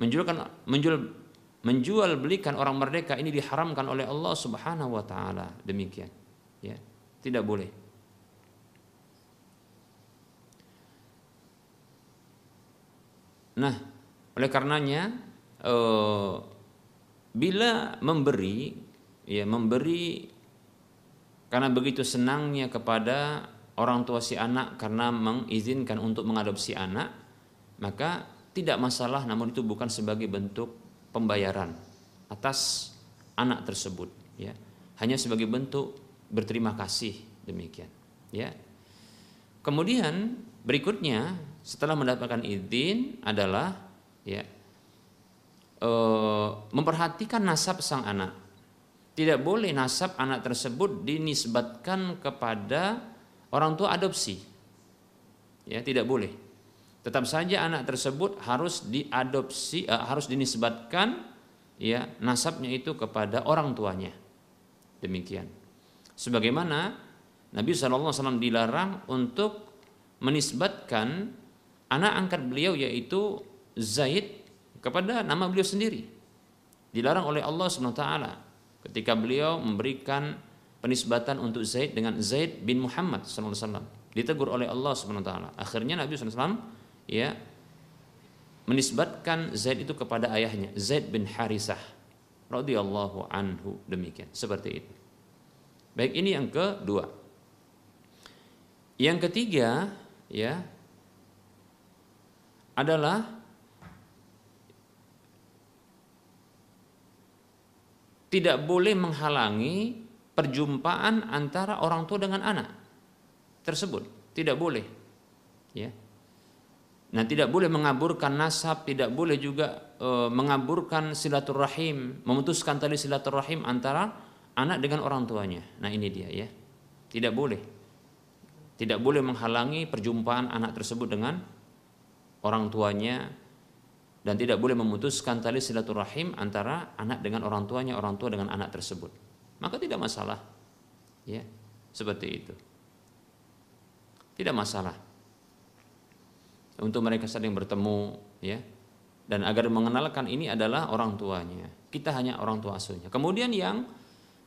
Menjualkan menjual menjual belikan orang merdeka ini diharamkan oleh Allah Subhanahu wa taala. Demikian. Ya. Tidak boleh. Nah, oleh karenanya eh, bila memberi ya memberi karena begitu senangnya kepada orang tua si anak karena mengizinkan untuk mengadopsi anak, maka tidak masalah namun itu bukan sebagai bentuk pembayaran atas anak tersebut ya. Hanya sebagai bentuk berterima kasih demikian ya. Kemudian berikutnya setelah mendapatkan izin adalah ya e, memperhatikan nasab sang anak. Tidak boleh nasab anak tersebut dinisbatkan kepada orang tua adopsi ya tidak boleh tetap saja anak tersebut harus diadopsi uh, harus dinisbatkan ya nasabnya itu kepada orang tuanya. Demikian. Sebagaimana Nabi SAW dilarang untuk menisbatkan anak angkat beliau yaitu Zaid kepada nama beliau sendiri. Dilarang oleh Allah SWT ketika beliau memberikan penisbatan untuk Zaid dengan Zaid bin Muhammad SAW ditegur oleh Allah SWT akhirnya Nabi SAW ya menisbatkan Zaid itu kepada ayahnya Zaid bin Harisah radhiyallahu anhu demikian seperti itu. Baik ini yang kedua. Yang ketiga ya adalah tidak boleh menghalangi perjumpaan antara orang tua dengan anak tersebut tidak boleh ya Nah, tidak boleh mengaburkan nasab, tidak boleh juga e, mengaburkan silaturahim, memutuskan tali silaturahim antara anak dengan orang tuanya. Nah, ini dia ya. Tidak boleh. Tidak boleh menghalangi perjumpaan anak tersebut dengan orang tuanya dan tidak boleh memutuskan tali silaturahim antara anak dengan orang tuanya, orang tua dengan anak tersebut. Maka tidak masalah. Ya, seperti itu. Tidak masalah untuk mereka saling bertemu ya dan agar mengenalkan ini adalah orang tuanya kita hanya orang tua asuhnya kemudian yang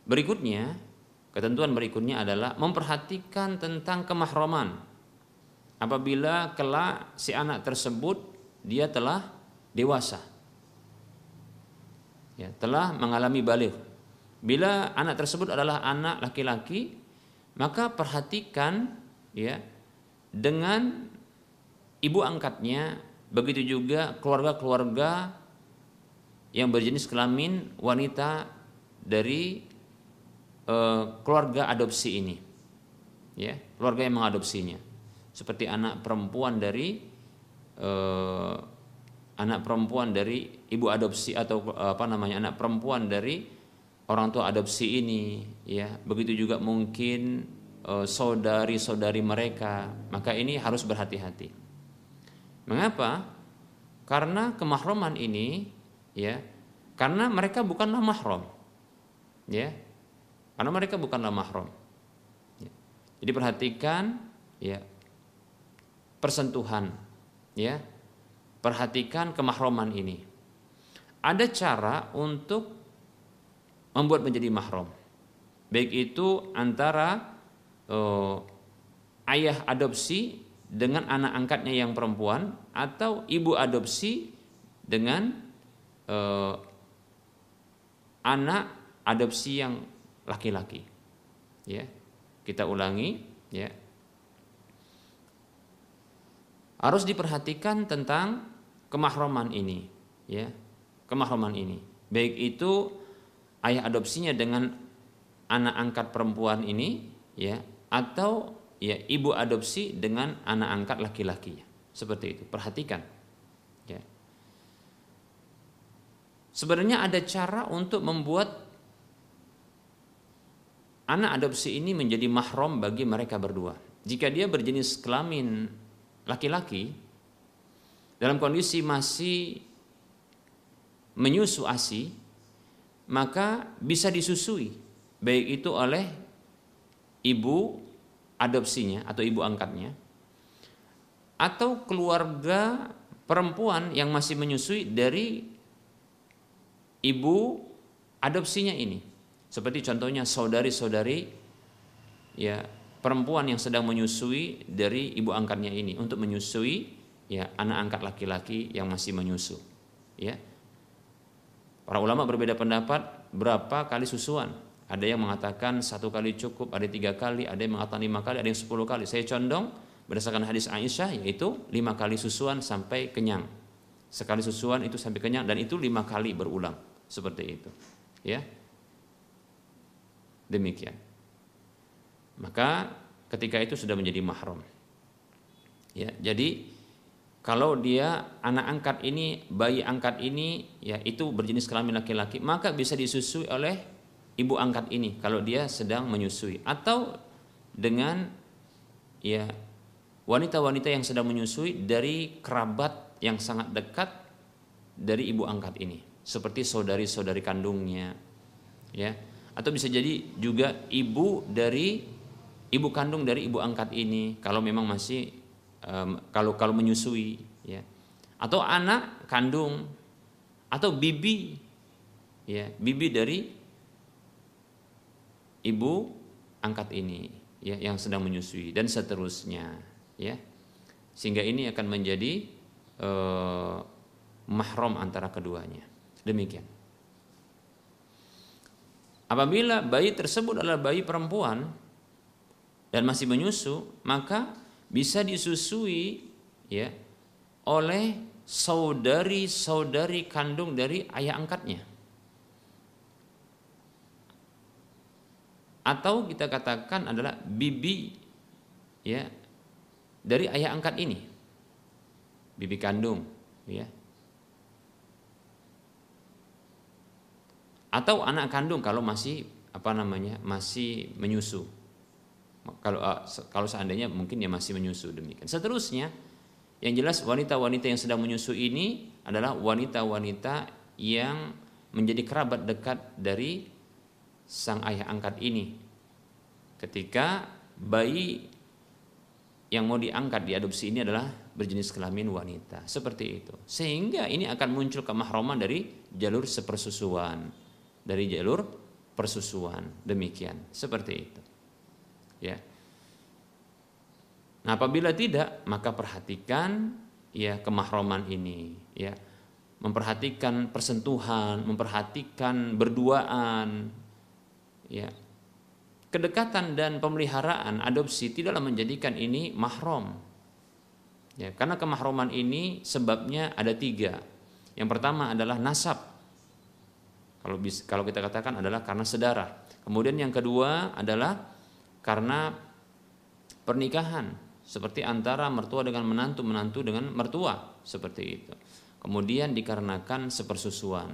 berikutnya ketentuan berikutnya adalah memperhatikan tentang kemahroman. Apabila kelak si anak tersebut dia telah dewasa. Ya, telah mengalami balik. Bila anak tersebut adalah anak laki-laki, maka perhatikan ya dengan ibu angkatnya, begitu juga keluarga-keluarga yang berjenis kelamin wanita dari uh, keluarga adopsi ini, ya keluarga yang mengadopsinya, seperti anak perempuan dari uh, anak perempuan dari ibu adopsi atau apa namanya anak perempuan dari orang tua adopsi ini, ya. Begitu juga mungkin uh, saudari-saudari mereka, maka ini harus berhati-hati. Mengapa? Karena kemahroman ini ya karena mereka bukanlah mahram. Ya. Karena mereka bukanlah mahram. Ya. Jadi perhatikan ya persentuhan ya. Perhatikan kemahroman ini. Ada cara untuk membuat menjadi mahram. Baik itu antara uh, ayah adopsi dengan anak angkatnya yang perempuan atau ibu adopsi dengan eh, anak adopsi yang laki-laki. Ya. Kita ulangi ya. Harus diperhatikan tentang kemahroman ini, ya. Kemahroman ini. Baik itu ayah adopsinya dengan anak angkat perempuan ini, ya, atau ya ibu adopsi dengan anak angkat laki-laki seperti itu. Perhatikan. Ya. Sebenarnya ada cara untuk membuat anak adopsi ini menjadi mahram bagi mereka berdua. Jika dia berjenis kelamin laki-laki dalam kondisi masih menyusu asi maka bisa disusui. Baik itu oleh ibu adopsinya atau ibu angkatnya atau keluarga perempuan yang masih menyusui dari ibu adopsinya ini. Seperti contohnya saudari-saudari ya perempuan yang sedang menyusui dari ibu angkatnya ini untuk menyusui ya anak angkat laki-laki yang masih menyusu. Ya. Para ulama berbeda pendapat berapa kali susuan ada yang mengatakan satu kali cukup, ada tiga kali, ada yang mengatakan lima kali, ada yang sepuluh kali. Saya condong berdasarkan hadis Aisyah yaitu lima kali susuan sampai kenyang. Sekali susuan itu sampai kenyang dan itu lima kali berulang seperti itu. Ya, demikian. Maka ketika itu sudah menjadi mahram. Ya, jadi kalau dia anak angkat ini, bayi angkat ini, ya itu berjenis kelamin laki-laki, maka bisa disusui oleh ibu angkat ini kalau dia sedang menyusui. Atau dengan ya wanita-wanita yang sedang menyusui dari kerabat yang sangat dekat dari ibu angkat ini. Seperti saudari-saudari kandungnya ya. Atau bisa jadi juga ibu dari ibu kandung dari ibu angkat ini kalau memang masih um, kalau kalau menyusui ya. Atau anak kandung atau bibi ya bibi dari ibu angkat ini ya yang sedang menyusui dan seterusnya ya. Sehingga ini akan menjadi eh, mahram antara keduanya. Demikian. Apabila bayi tersebut adalah bayi perempuan dan masih menyusu maka bisa disusui ya oleh saudari-saudari kandung dari ayah angkatnya atau kita katakan adalah bibi ya dari ayah angkat ini. Bibi kandung ya. Atau anak kandung kalau masih apa namanya masih menyusu. Kalau uh, kalau seandainya mungkin dia masih menyusu demikian. Seterusnya yang jelas wanita-wanita yang sedang menyusu ini adalah wanita-wanita yang menjadi kerabat dekat dari sang ayah angkat ini. Ketika bayi yang mau diangkat diadopsi ini adalah berjenis kelamin wanita. Seperti itu. Sehingga ini akan muncul kemahroman dari jalur sepersusuan. Dari jalur persusuan. Demikian. Seperti itu. Ya. Nah apabila tidak maka perhatikan ya kemahroman ini ya. Memperhatikan persentuhan memperhatikan berduaan ya kedekatan dan pemeliharaan adopsi tidaklah menjadikan ini mahrom. Ya, karena kemahroman ini sebabnya ada tiga. Yang pertama adalah nasab. Kalau kalau kita katakan adalah karena sedara. Kemudian yang kedua adalah karena pernikahan seperti antara mertua dengan menantu, menantu dengan mertua seperti itu. Kemudian dikarenakan sepersusuan.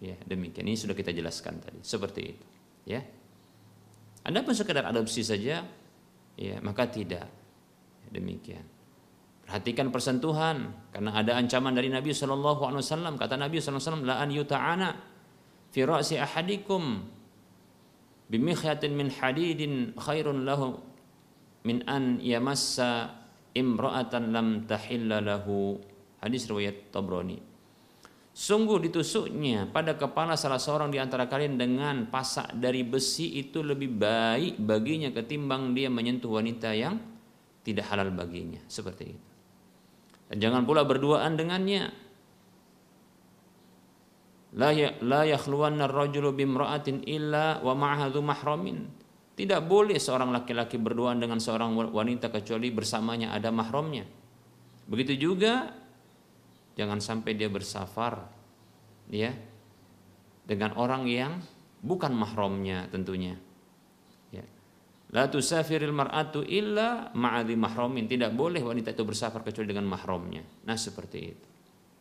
Ya, demikian. Ini sudah kita jelaskan tadi. Seperti itu. Ya. Anda pun sekedar adopsi saja, ya maka tidak. Demikian. Perhatikan persentuhan karena ada ancaman dari Nabi Shallallahu Alaihi Wasallam. Kata Nabi Shallallahu Alaihi Wasallam, la an yuta'ana fi ra'si ahadikum bimikhyatin min hadidin khairun lahu min an yamassa imra'atan lam tahilla lahu. Hadis riwayat Tabrani. Sungguh ditusuknya pada kepala salah seorang di antara kalian dengan pasak dari besi itu lebih baik baginya ketimbang dia menyentuh wanita yang tidak halal baginya. Seperti itu. Dan jangan pula berduaan dengannya. La ya yakhluwanna ar-rajulu bimra'atin illa wa ma'aha mahramin. Tidak boleh seorang laki-laki berduaan dengan seorang wanita kecuali bersamanya ada mahramnya. Begitu juga jangan sampai dia bersafar ya dengan orang yang bukan mahramnya tentunya. Ya. La tusafiril mar'atu illa ma'adhi mahramin. Tidak boleh wanita itu bersafar kecuali dengan mahramnya. Nah seperti itu.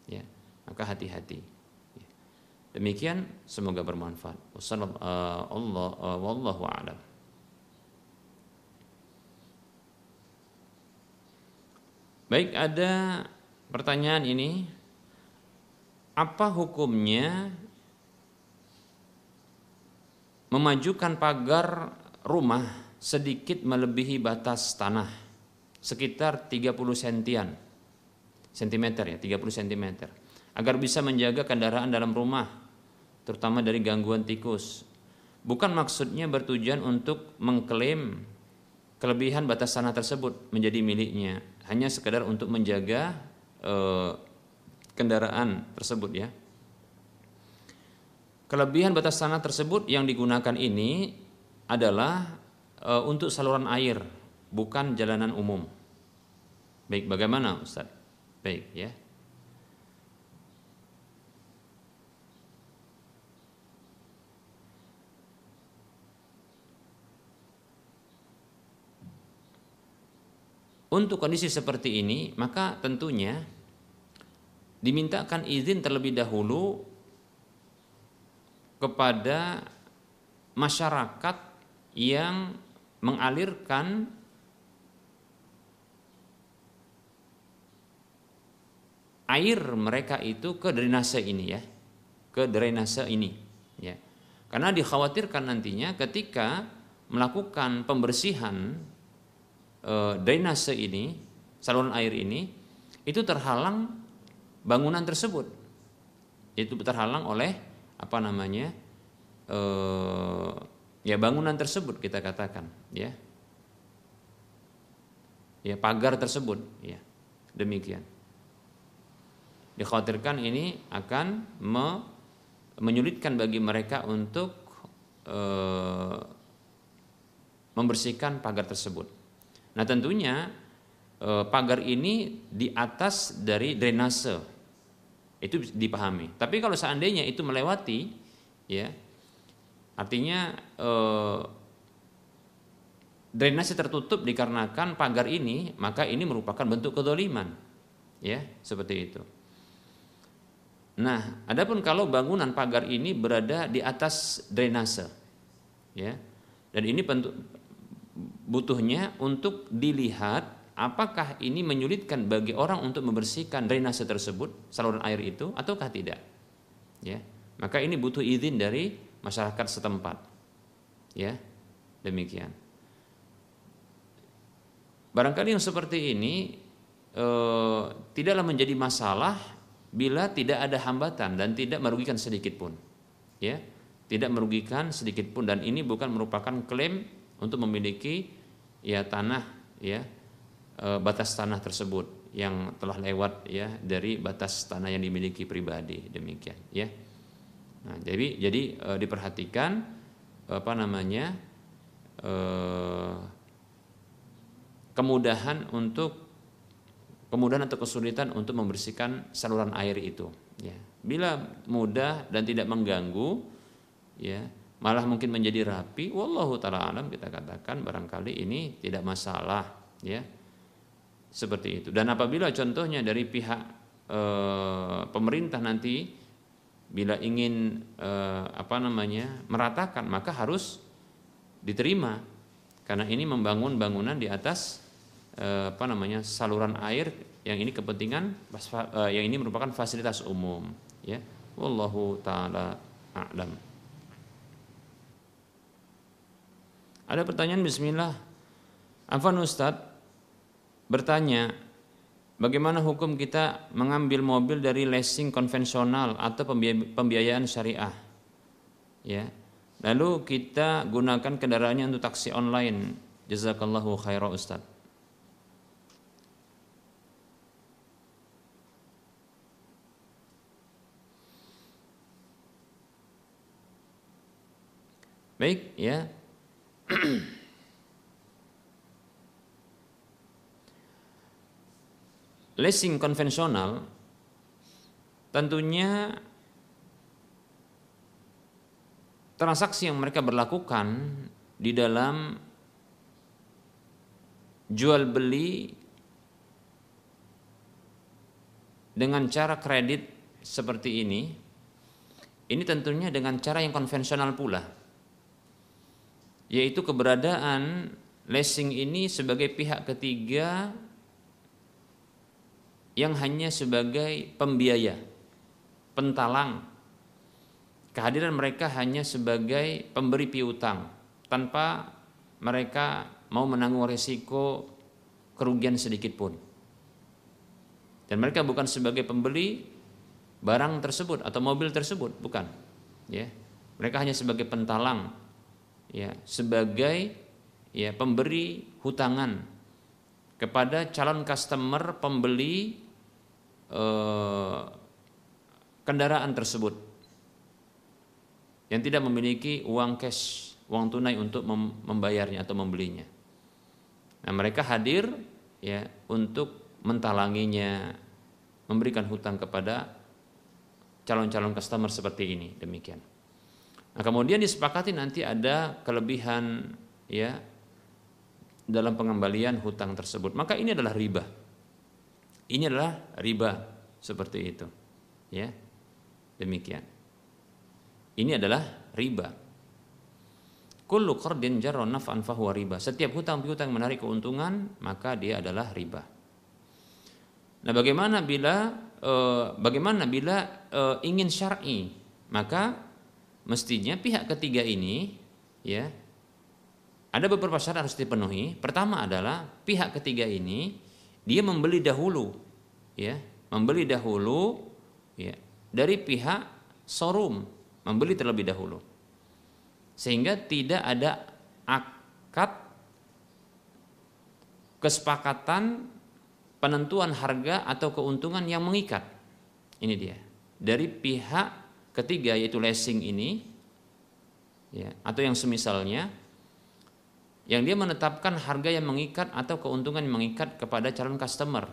Ya. Maka hati-hati. Ya. demikian semoga bermanfaat. Wassalamualaikum uh, wallahu a'lam. Baik, ada pertanyaan ini apa hukumnya memajukan pagar rumah sedikit melebihi batas tanah? Sekitar 30 sentian. Sentimeter ya 30 cm agar bisa menjaga kendaraan dalam rumah terutama dari gangguan tikus. Bukan maksudnya bertujuan untuk mengklaim kelebihan batas tanah tersebut menjadi miliknya. Hanya sekedar untuk menjaga eh, kendaraan tersebut ya. Kelebihan batas tanah tersebut yang digunakan ini adalah e, untuk saluran air, bukan jalanan umum. Baik, bagaimana Ustaz? Baik ya. Untuk kondisi seperti ini, maka tentunya dimintakan izin terlebih dahulu kepada masyarakat yang mengalirkan air mereka itu ke drainase ini ya ke drainase ini ya. Karena dikhawatirkan nantinya ketika melakukan pembersihan e, drainase ini, saluran air ini, itu terhalang bangunan tersebut. Itu terhalang oleh apa namanya? E, ya bangunan tersebut kita katakan, ya. Ya pagar tersebut, ya. Demikian. Dikhawatirkan ini akan me, menyulitkan bagi mereka untuk e, membersihkan pagar tersebut. Nah tentunya e, pagar ini di atas dari drainase itu dipahami. Tapi kalau seandainya itu melewati, ya artinya e, drainase tertutup dikarenakan pagar ini, maka ini merupakan bentuk kedoliman, ya seperti itu. Nah, adapun kalau bangunan pagar ini berada di atas drainase, ya, dan ini butuhnya untuk dilihat apakah ini menyulitkan bagi orang untuk membersihkan drainase tersebut, saluran air itu ataukah tidak? Ya. Maka ini butuh izin dari masyarakat setempat. Ya. Demikian. Barangkali yang seperti ini e, tidaklah menjadi masalah bila tidak ada hambatan dan tidak merugikan sedikit pun. Ya. tidak merugikan sedikit pun dan ini bukan merupakan klaim untuk memiliki ya tanah ya e, batas tanah tersebut yang telah lewat ya dari batas tanah yang dimiliki pribadi demikian ya. Nah jadi jadi e, diperhatikan apa namanya e, kemudahan untuk kemudahan atau kesulitan untuk membersihkan saluran air itu ya. Bila mudah dan tidak mengganggu ya malah mungkin menjadi rapi wallahu taala alam kita katakan barangkali ini tidak masalah ya. Seperti itu. Dan apabila contohnya dari pihak e, pemerintah nanti bila ingin e, apa namanya meratakan maka harus diterima. Karena ini membangun bangunan di atas e, apa namanya saluran air yang ini kepentingan yang ini merupakan fasilitas umum ya. Wallahu taala a'lam Ada pertanyaan bismillah. Afan Ustadz bertanya, bagaimana hukum kita mengambil mobil dari leasing konvensional atau pembiayaan syariah? Ya. Lalu kita gunakan kendaraannya untuk taksi online. Jazakallahu khairan Ustaz. Baik, ya. Leasing konvensional tentunya transaksi yang mereka berlakukan di dalam jual beli dengan cara kredit seperti ini ini tentunya dengan cara yang konvensional pula yaitu keberadaan leasing ini sebagai pihak ketiga yang hanya sebagai pembiaya, pentalang. Kehadiran mereka hanya sebagai pemberi piutang tanpa mereka mau menanggung resiko kerugian sedikit pun. Dan mereka bukan sebagai pembeli barang tersebut atau mobil tersebut, bukan. Ya. Mereka hanya sebagai pentalang ya sebagai ya pemberi hutangan kepada calon customer pembeli eh, kendaraan tersebut yang tidak memiliki uang cash, uang tunai untuk membayarnya atau membelinya. Nah, mereka hadir ya untuk mentalanginya, memberikan hutang kepada calon-calon customer seperti ini, demikian. Nah, kemudian disepakati nanti ada kelebihan ya dalam pengembalian hutang tersebut. Maka ini adalah riba. Ini adalah riba seperti itu. Ya. Demikian. Ini adalah riba. Kullu qardin jarra naf'an fahuwa riba. Setiap hutang piutang menarik keuntungan, maka dia adalah riba. Nah, bagaimana bila e, bagaimana bila e, ingin syar'i? Maka mestinya pihak ketiga ini ya ada beberapa syarat harus dipenuhi. Pertama adalah pihak ketiga ini dia membeli dahulu ya, membeli dahulu ya dari pihak showroom, membeli terlebih dahulu. Sehingga tidak ada akad kesepakatan penentuan harga atau keuntungan yang mengikat. Ini dia. Dari pihak ketiga yaitu leasing ini ya, atau yang semisalnya yang dia menetapkan harga yang mengikat atau keuntungan yang mengikat kepada calon customer,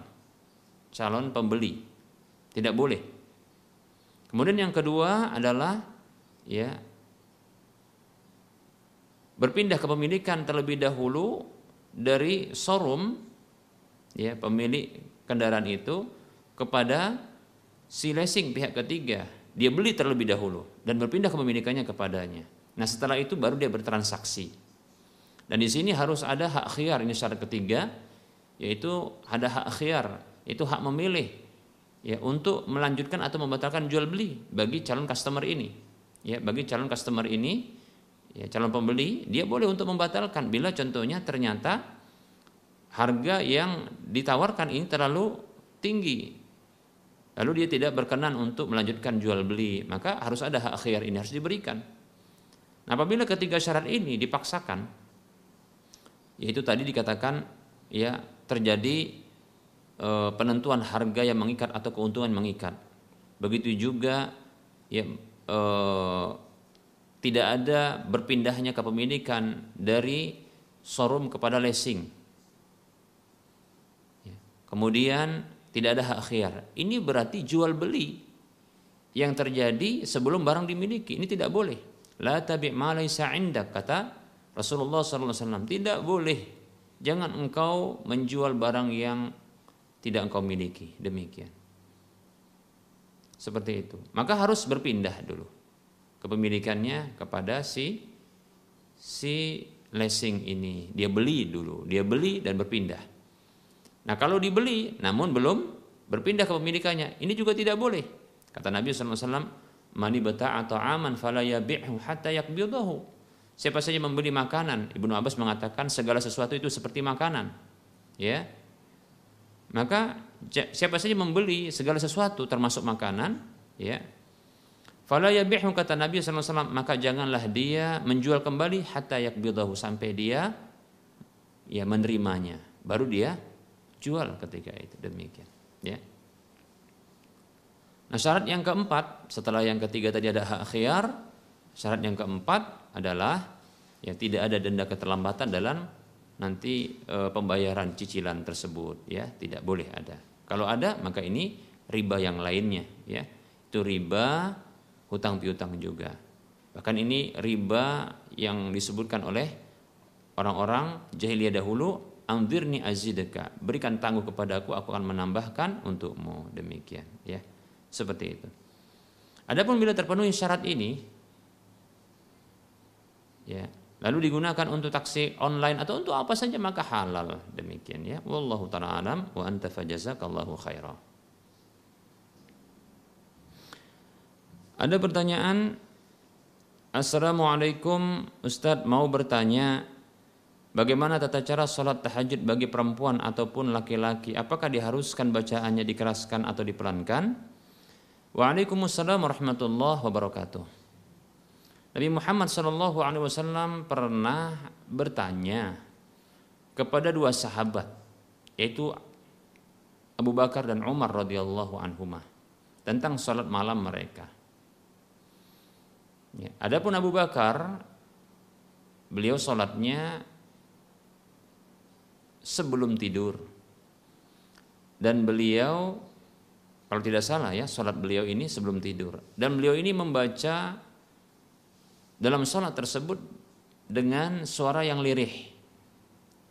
calon pembeli. Tidak boleh. Kemudian yang kedua adalah ya berpindah kepemilikan terlebih dahulu dari showroom ya pemilik kendaraan itu kepada si leasing pihak ketiga dia beli terlebih dahulu dan berpindah kepemilikannya kepadanya. Nah setelah itu baru dia bertransaksi. Dan di sini harus ada hak khiar ini syarat ketiga yaitu ada hak khiar itu hak memilih ya untuk melanjutkan atau membatalkan jual beli bagi calon customer ini. Ya bagi calon customer ini ya calon pembeli dia boleh untuk membatalkan bila contohnya ternyata harga yang ditawarkan ini terlalu tinggi lalu dia tidak berkenan untuk melanjutkan jual beli, maka harus ada hak akhir ini harus diberikan. Nah, apabila ketiga syarat ini dipaksakan, yaitu tadi dikatakan ya terjadi e, penentuan harga yang mengikat atau keuntungan mengikat. Begitu juga ya e, tidak ada berpindahnya kepemilikan dari showroom kepada leasing. Ya. Kemudian tidak ada hak khiar. Ini berarti jual beli yang terjadi sebelum barang dimiliki. Ini tidak boleh. La tabi' ma laysa indak kata Rasulullah SAW. Tidak boleh. Jangan engkau menjual barang yang tidak engkau miliki. Demikian. Seperti itu. Maka harus berpindah dulu kepemilikannya kepada si si leasing ini. Dia beli dulu, dia beli dan berpindah. Nah kalau dibeli namun belum berpindah kepemilikannya, ini juga tidak boleh. Kata Nabi SAW, Mani bata'a ta'aman fala yabi'hu hatta yakbidahu. Siapa saja membeli makanan, Ibnu Abbas mengatakan segala sesuatu itu seperti makanan. Ya. Maka siapa saja membeli segala sesuatu termasuk makanan, ya, Fala yabihu kata Nabi SAW maka janganlah dia menjual kembali hatta yakbidahu sampai dia ya menerimanya baru dia jual ketika itu. Demikian. Ya. Nah syarat yang keempat setelah yang ketiga tadi ada hak khiyar syarat yang keempat adalah ya tidak ada denda keterlambatan dalam nanti e, pembayaran cicilan tersebut ya. Tidak boleh ada. Kalau ada maka ini riba yang lainnya ya. Itu riba hutang piutang juga. Bahkan ini riba yang disebutkan oleh orang-orang jahiliyah dahulu, anzirni azidaka, berikan tangguh kepadaku, aku akan menambahkan untukmu. Demikian, ya. Seperti itu. Adapun bila terpenuhi syarat ini, ya, lalu digunakan untuk taksi online atau untuk apa saja maka halal. Demikian ya. Wallahu taala alam wa anta fajazakallahu khairan. Ada pertanyaan Assalamualaikum Ustadz mau bertanya Bagaimana tata cara sholat tahajud bagi perempuan ataupun laki-laki Apakah diharuskan bacaannya dikeraskan atau dipelankan Waalaikumsalam warahmatullahi wabarakatuh Nabi Muhammad Shallallahu Alaihi Wasallam pernah bertanya kepada dua sahabat yaitu Abu Bakar dan Umar radhiyallahu anhumah tentang sholat malam mereka. Ya. Adapun Abu Bakar, beliau sholatnya sebelum tidur. Dan beliau, kalau tidak salah ya, sholat beliau ini sebelum tidur. Dan beliau ini membaca dalam sholat tersebut dengan suara yang lirih,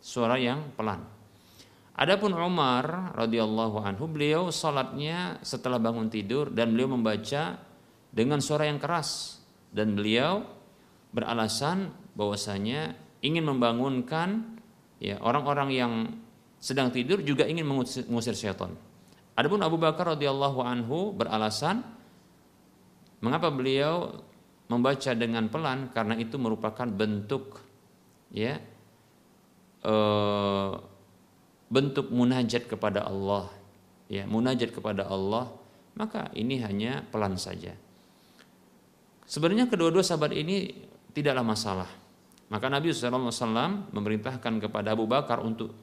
suara yang pelan. Adapun Umar radhiyallahu anhu beliau sholatnya setelah bangun tidur dan beliau membaca dengan suara yang keras dan beliau beralasan bahwasanya ingin membangunkan ya orang-orang yang sedang tidur juga ingin mengusir, syaitan. Adapun Abu Bakar radhiyallahu anhu beralasan mengapa beliau membaca dengan pelan karena itu merupakan bentuk ya e, bentuk munajat kepada Allah ya munajat kepada Allah maka ini hanya pelan saja Sebenarnya kedua-dua sahabat ini tidaklah masalah. Maka Nabi SAW memerintahkan kepada Abu Bakar untuk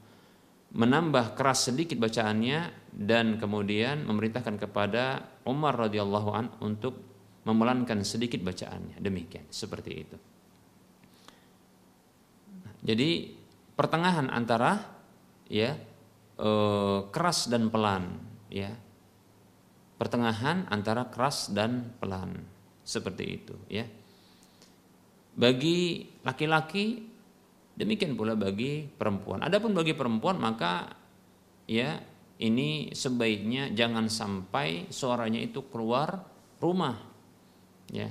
menambah keras sedikit bacaannya dan kemudian memerintahkan kepada Umar radhiyallahu an untuk memelankan sedikit bacaannya. Demikian, seperti itu. Jadi pertengahan antara ya eh, keras dan pelan, ya. Pertengahan antara keras dan pelan seperti itu ya bagi laki-laki demikian pula bagi perempuan. Adapun bagi perempuan maka ya ini sebaiknya jangan sampai suaranya itu keluar rumah ya.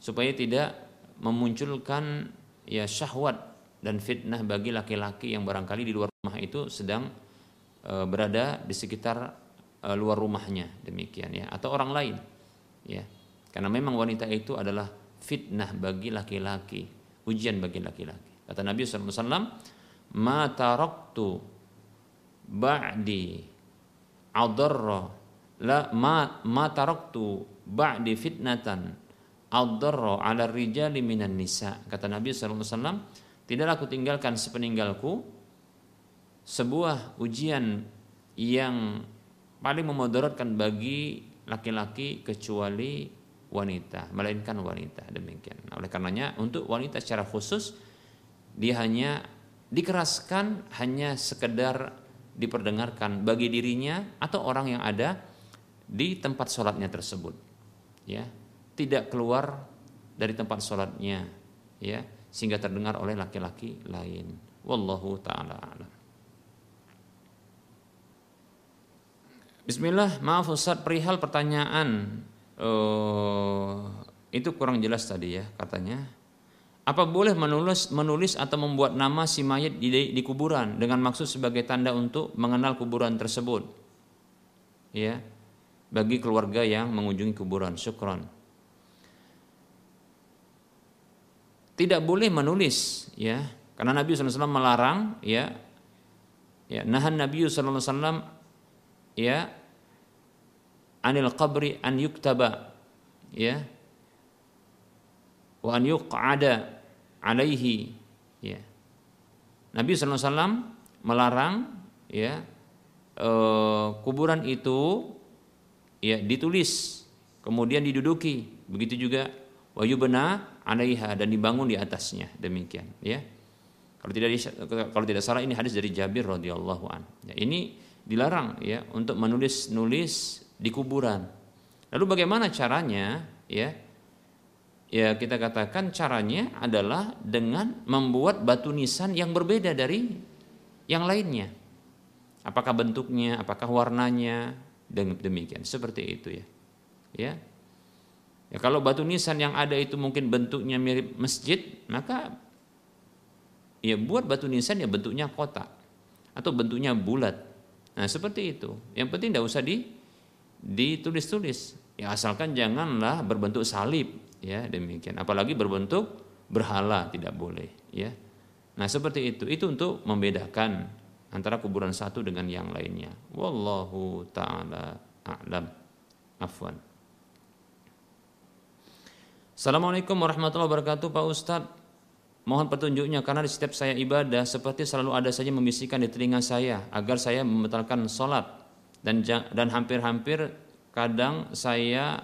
Supaya tidak memunculkan ya syahwat dan fitnah bagi laki-laki yang barangkali di luar rumah itu sedang e, berada di sekitar e, luar rumahnya. Demikian ya. Atau orang lain ya. Karena memang wanita itu adalah fitnah bagi laki-laki, ujian bagi laki-laki. Kata Nabi SAW, Ma taraktu ba'di adarra la ma, ma taraktu ba'di fitnatan ad-darra 'ala rijali minan nisa. Kata Nabi sallallahu tidaklah aku tinggalkan sepeninggalku sebuah ujian yang paling memudaratkan bagi laki-laki kecuali wanita, melainkan wanita demikian. Nah, oleh karenanya untuk wanita secara khusus dia hanya dikeraskan hanya sekedar diperdengarkan bagi dirinya atau orang yang ada di tempat sholatnya tersebut, ya tidak keluar dari tempat sholatnya, ya sehingga terdengar oleh laki-laki lain. Wallahu taala alam. Bismillah, maaf Ustaz, perihal pertanyaan uh, itu kurang jelas tadi ya katanya. Apa boleh menulis menulis atau membuat nama si mayat di, di kuburan dengan maksud sebagai tanda untuk mengenal kuburan tersebut? Ya. Bagi keluarga yang mengunjungi kuburan. Syukron. Tidak boleh menulis ya, karena Nabi SAW melarang ya. Ya, nahan Nabi SAW ya anil qabri an yuktaba ya. Wa an yuq'ada alaihi ya. Nabi SAW melarang ya e, kuburan itu ya ditulis kemudian diduduki. Begitu juga wa yubna alaiha dan dibangun di atasnya. Demikian ya. Kalau tidak kalau tidak salah ini hadis dari Jabir radhiyallahu an. Ya, ini dilarang ya untuk menulis nulis di kuburan. Lalu bagaimana caranya? Ya, ya kita katakan caranya adalah dengan membuat batu nisan yang berbeda dari yang lainnya. Apakah bentuknya, apakah warnanya, demikian. Seperti itu ya. Ya. Ya kalau batu nisan yang ada itu mungkin bentuknya mirip masjid, maka ya buat batu nisan ya bentuknya kotak atau bentuknya bulat. Nah, seperti itu. Yang penting tidak usah di ditulis-tulis. Ya asalkan janganlah berbentuk salib ya demikian. Apalagi berbentuk berhala tidak boleh ya. Nah, seperti itu. Itu untuk membedakan antara kuburan satu dengan yang lainnya. Wallahu taala a'lam. Afwan. Assalamualaikum warahmatullahi wabarakatuh Pak Ustadz Mohon petunjuknya karena di setiap saya ibadah seperti selalu ada saja membisikkan di telinga saya agar saya membatalkan sholat dan dan hampir-hampir kadang saya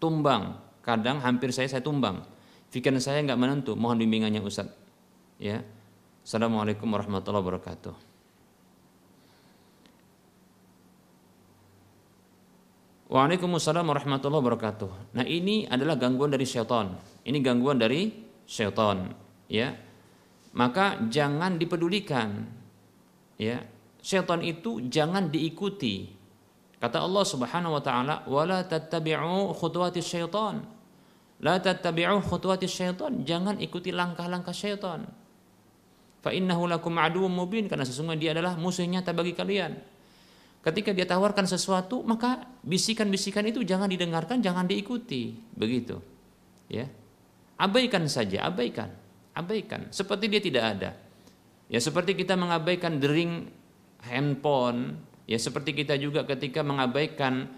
tumbang, kadang hampir saya saya tumbang. Pikiran saya nggak menentu, mohon bimbingannya Ustaz. Ya. Assalamualaikum warahmatullahi wabarakatuh. Waalaikumsalam warahmatullahi wabarakatuh. Nah ini adalah gangguan dari syaitan. Ini gangguan dari syaitan. Ya, maka jangan dipedulikan. Ya, syaitan itu jangan diikuti. Kata Allah Subhanahu wa taala, "Wala tattabi'u khutuwati syaitan." La tattabi'u khutuwati syaitan, jangan ikuti langkah-langkah syaitan. Fa innahu lakum aduwwum mubin karena sesungguhnya dia adalah musuh nyata bagi kalian. Ketika dia tawarkan sesuatu, maka bisikan-bisikan itu jangan didengarkan, jangan diikuti. Begitu. Ya. Abaikan saja, abaikan. Abaikan, seperti dia tidak ada. Ya seperti kita mengabaikan dering handphone, ya seperti kita juga ketika mengabaikan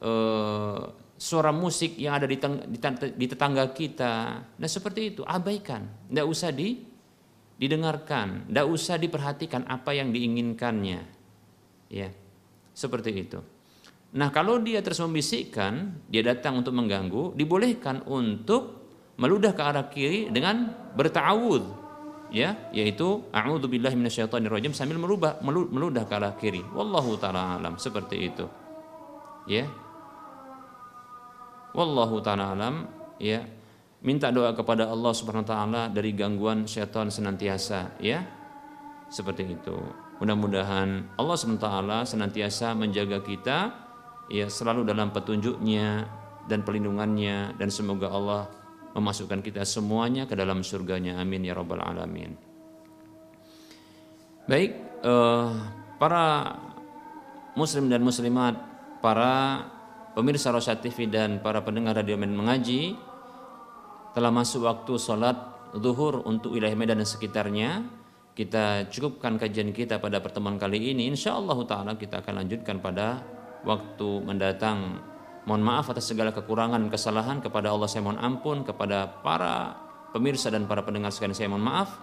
uh, suara musik yang ada di, di, di tetangga kita. Nah seperti itu, abaikan, tidak usah di, didengarkan, tidak usah diperhatikan apa yang diinginkannya, ya seperti itu. Nah kalau dia terus membisikkan, dia datang untuk mengganggu, dibolehkan untuk meludah ke arah kiri dengan bertawud ya yaitu a'udzubillahi minasyaitonirrajim sambil merubah meludah ke arah kiri. Wallahu taala alam. Seperti itu. Ya. Wallahu taala alam. Ya. Minta doa kepada Allah Subhanahu wa taala dari gangguan syaitan senantiasa. Ya. Seperti itu. Mudah-mudahan Allah Subhanahu wa taala senantiasa menjaga kita ya selalu dalam petunjuknya dan pelindungannya dan semoga Allah memasukkan kita semuanya ke dalam surganya. Amin ya rabbal alamin. Baik uh, para muslim dan muslimat para pemirsa Rosyad TV dan para pendengar radio Medan mengaji telah masuk waktu sholat zuhur untuk wilayah Medan dan sekitarnya. Kita cukupkan kajian kita pada pertemuan kali ini. Insya Allah taala kita akan lanjutkan pada waktu mendatang Mohon maaf atas segala kekurangan kesalahan kepada Allah saya mohon ampun kepada para pemirsa dan para pendengar sekalian saya mohon maaf.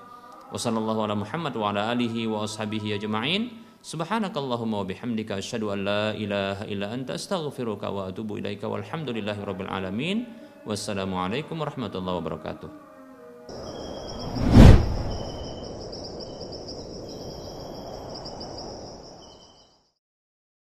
Wassallallahu ala Muhammad wa ala alihi wa ashabihi ajma'in. Subhanakallahumma wa bihamdika asyhadu an la ilaha illa anta astaghfiruka wa atubu ilaika walhamdulillahi rabbil alamin. Wassalamualaikum warahmatullahi wabarakatuh.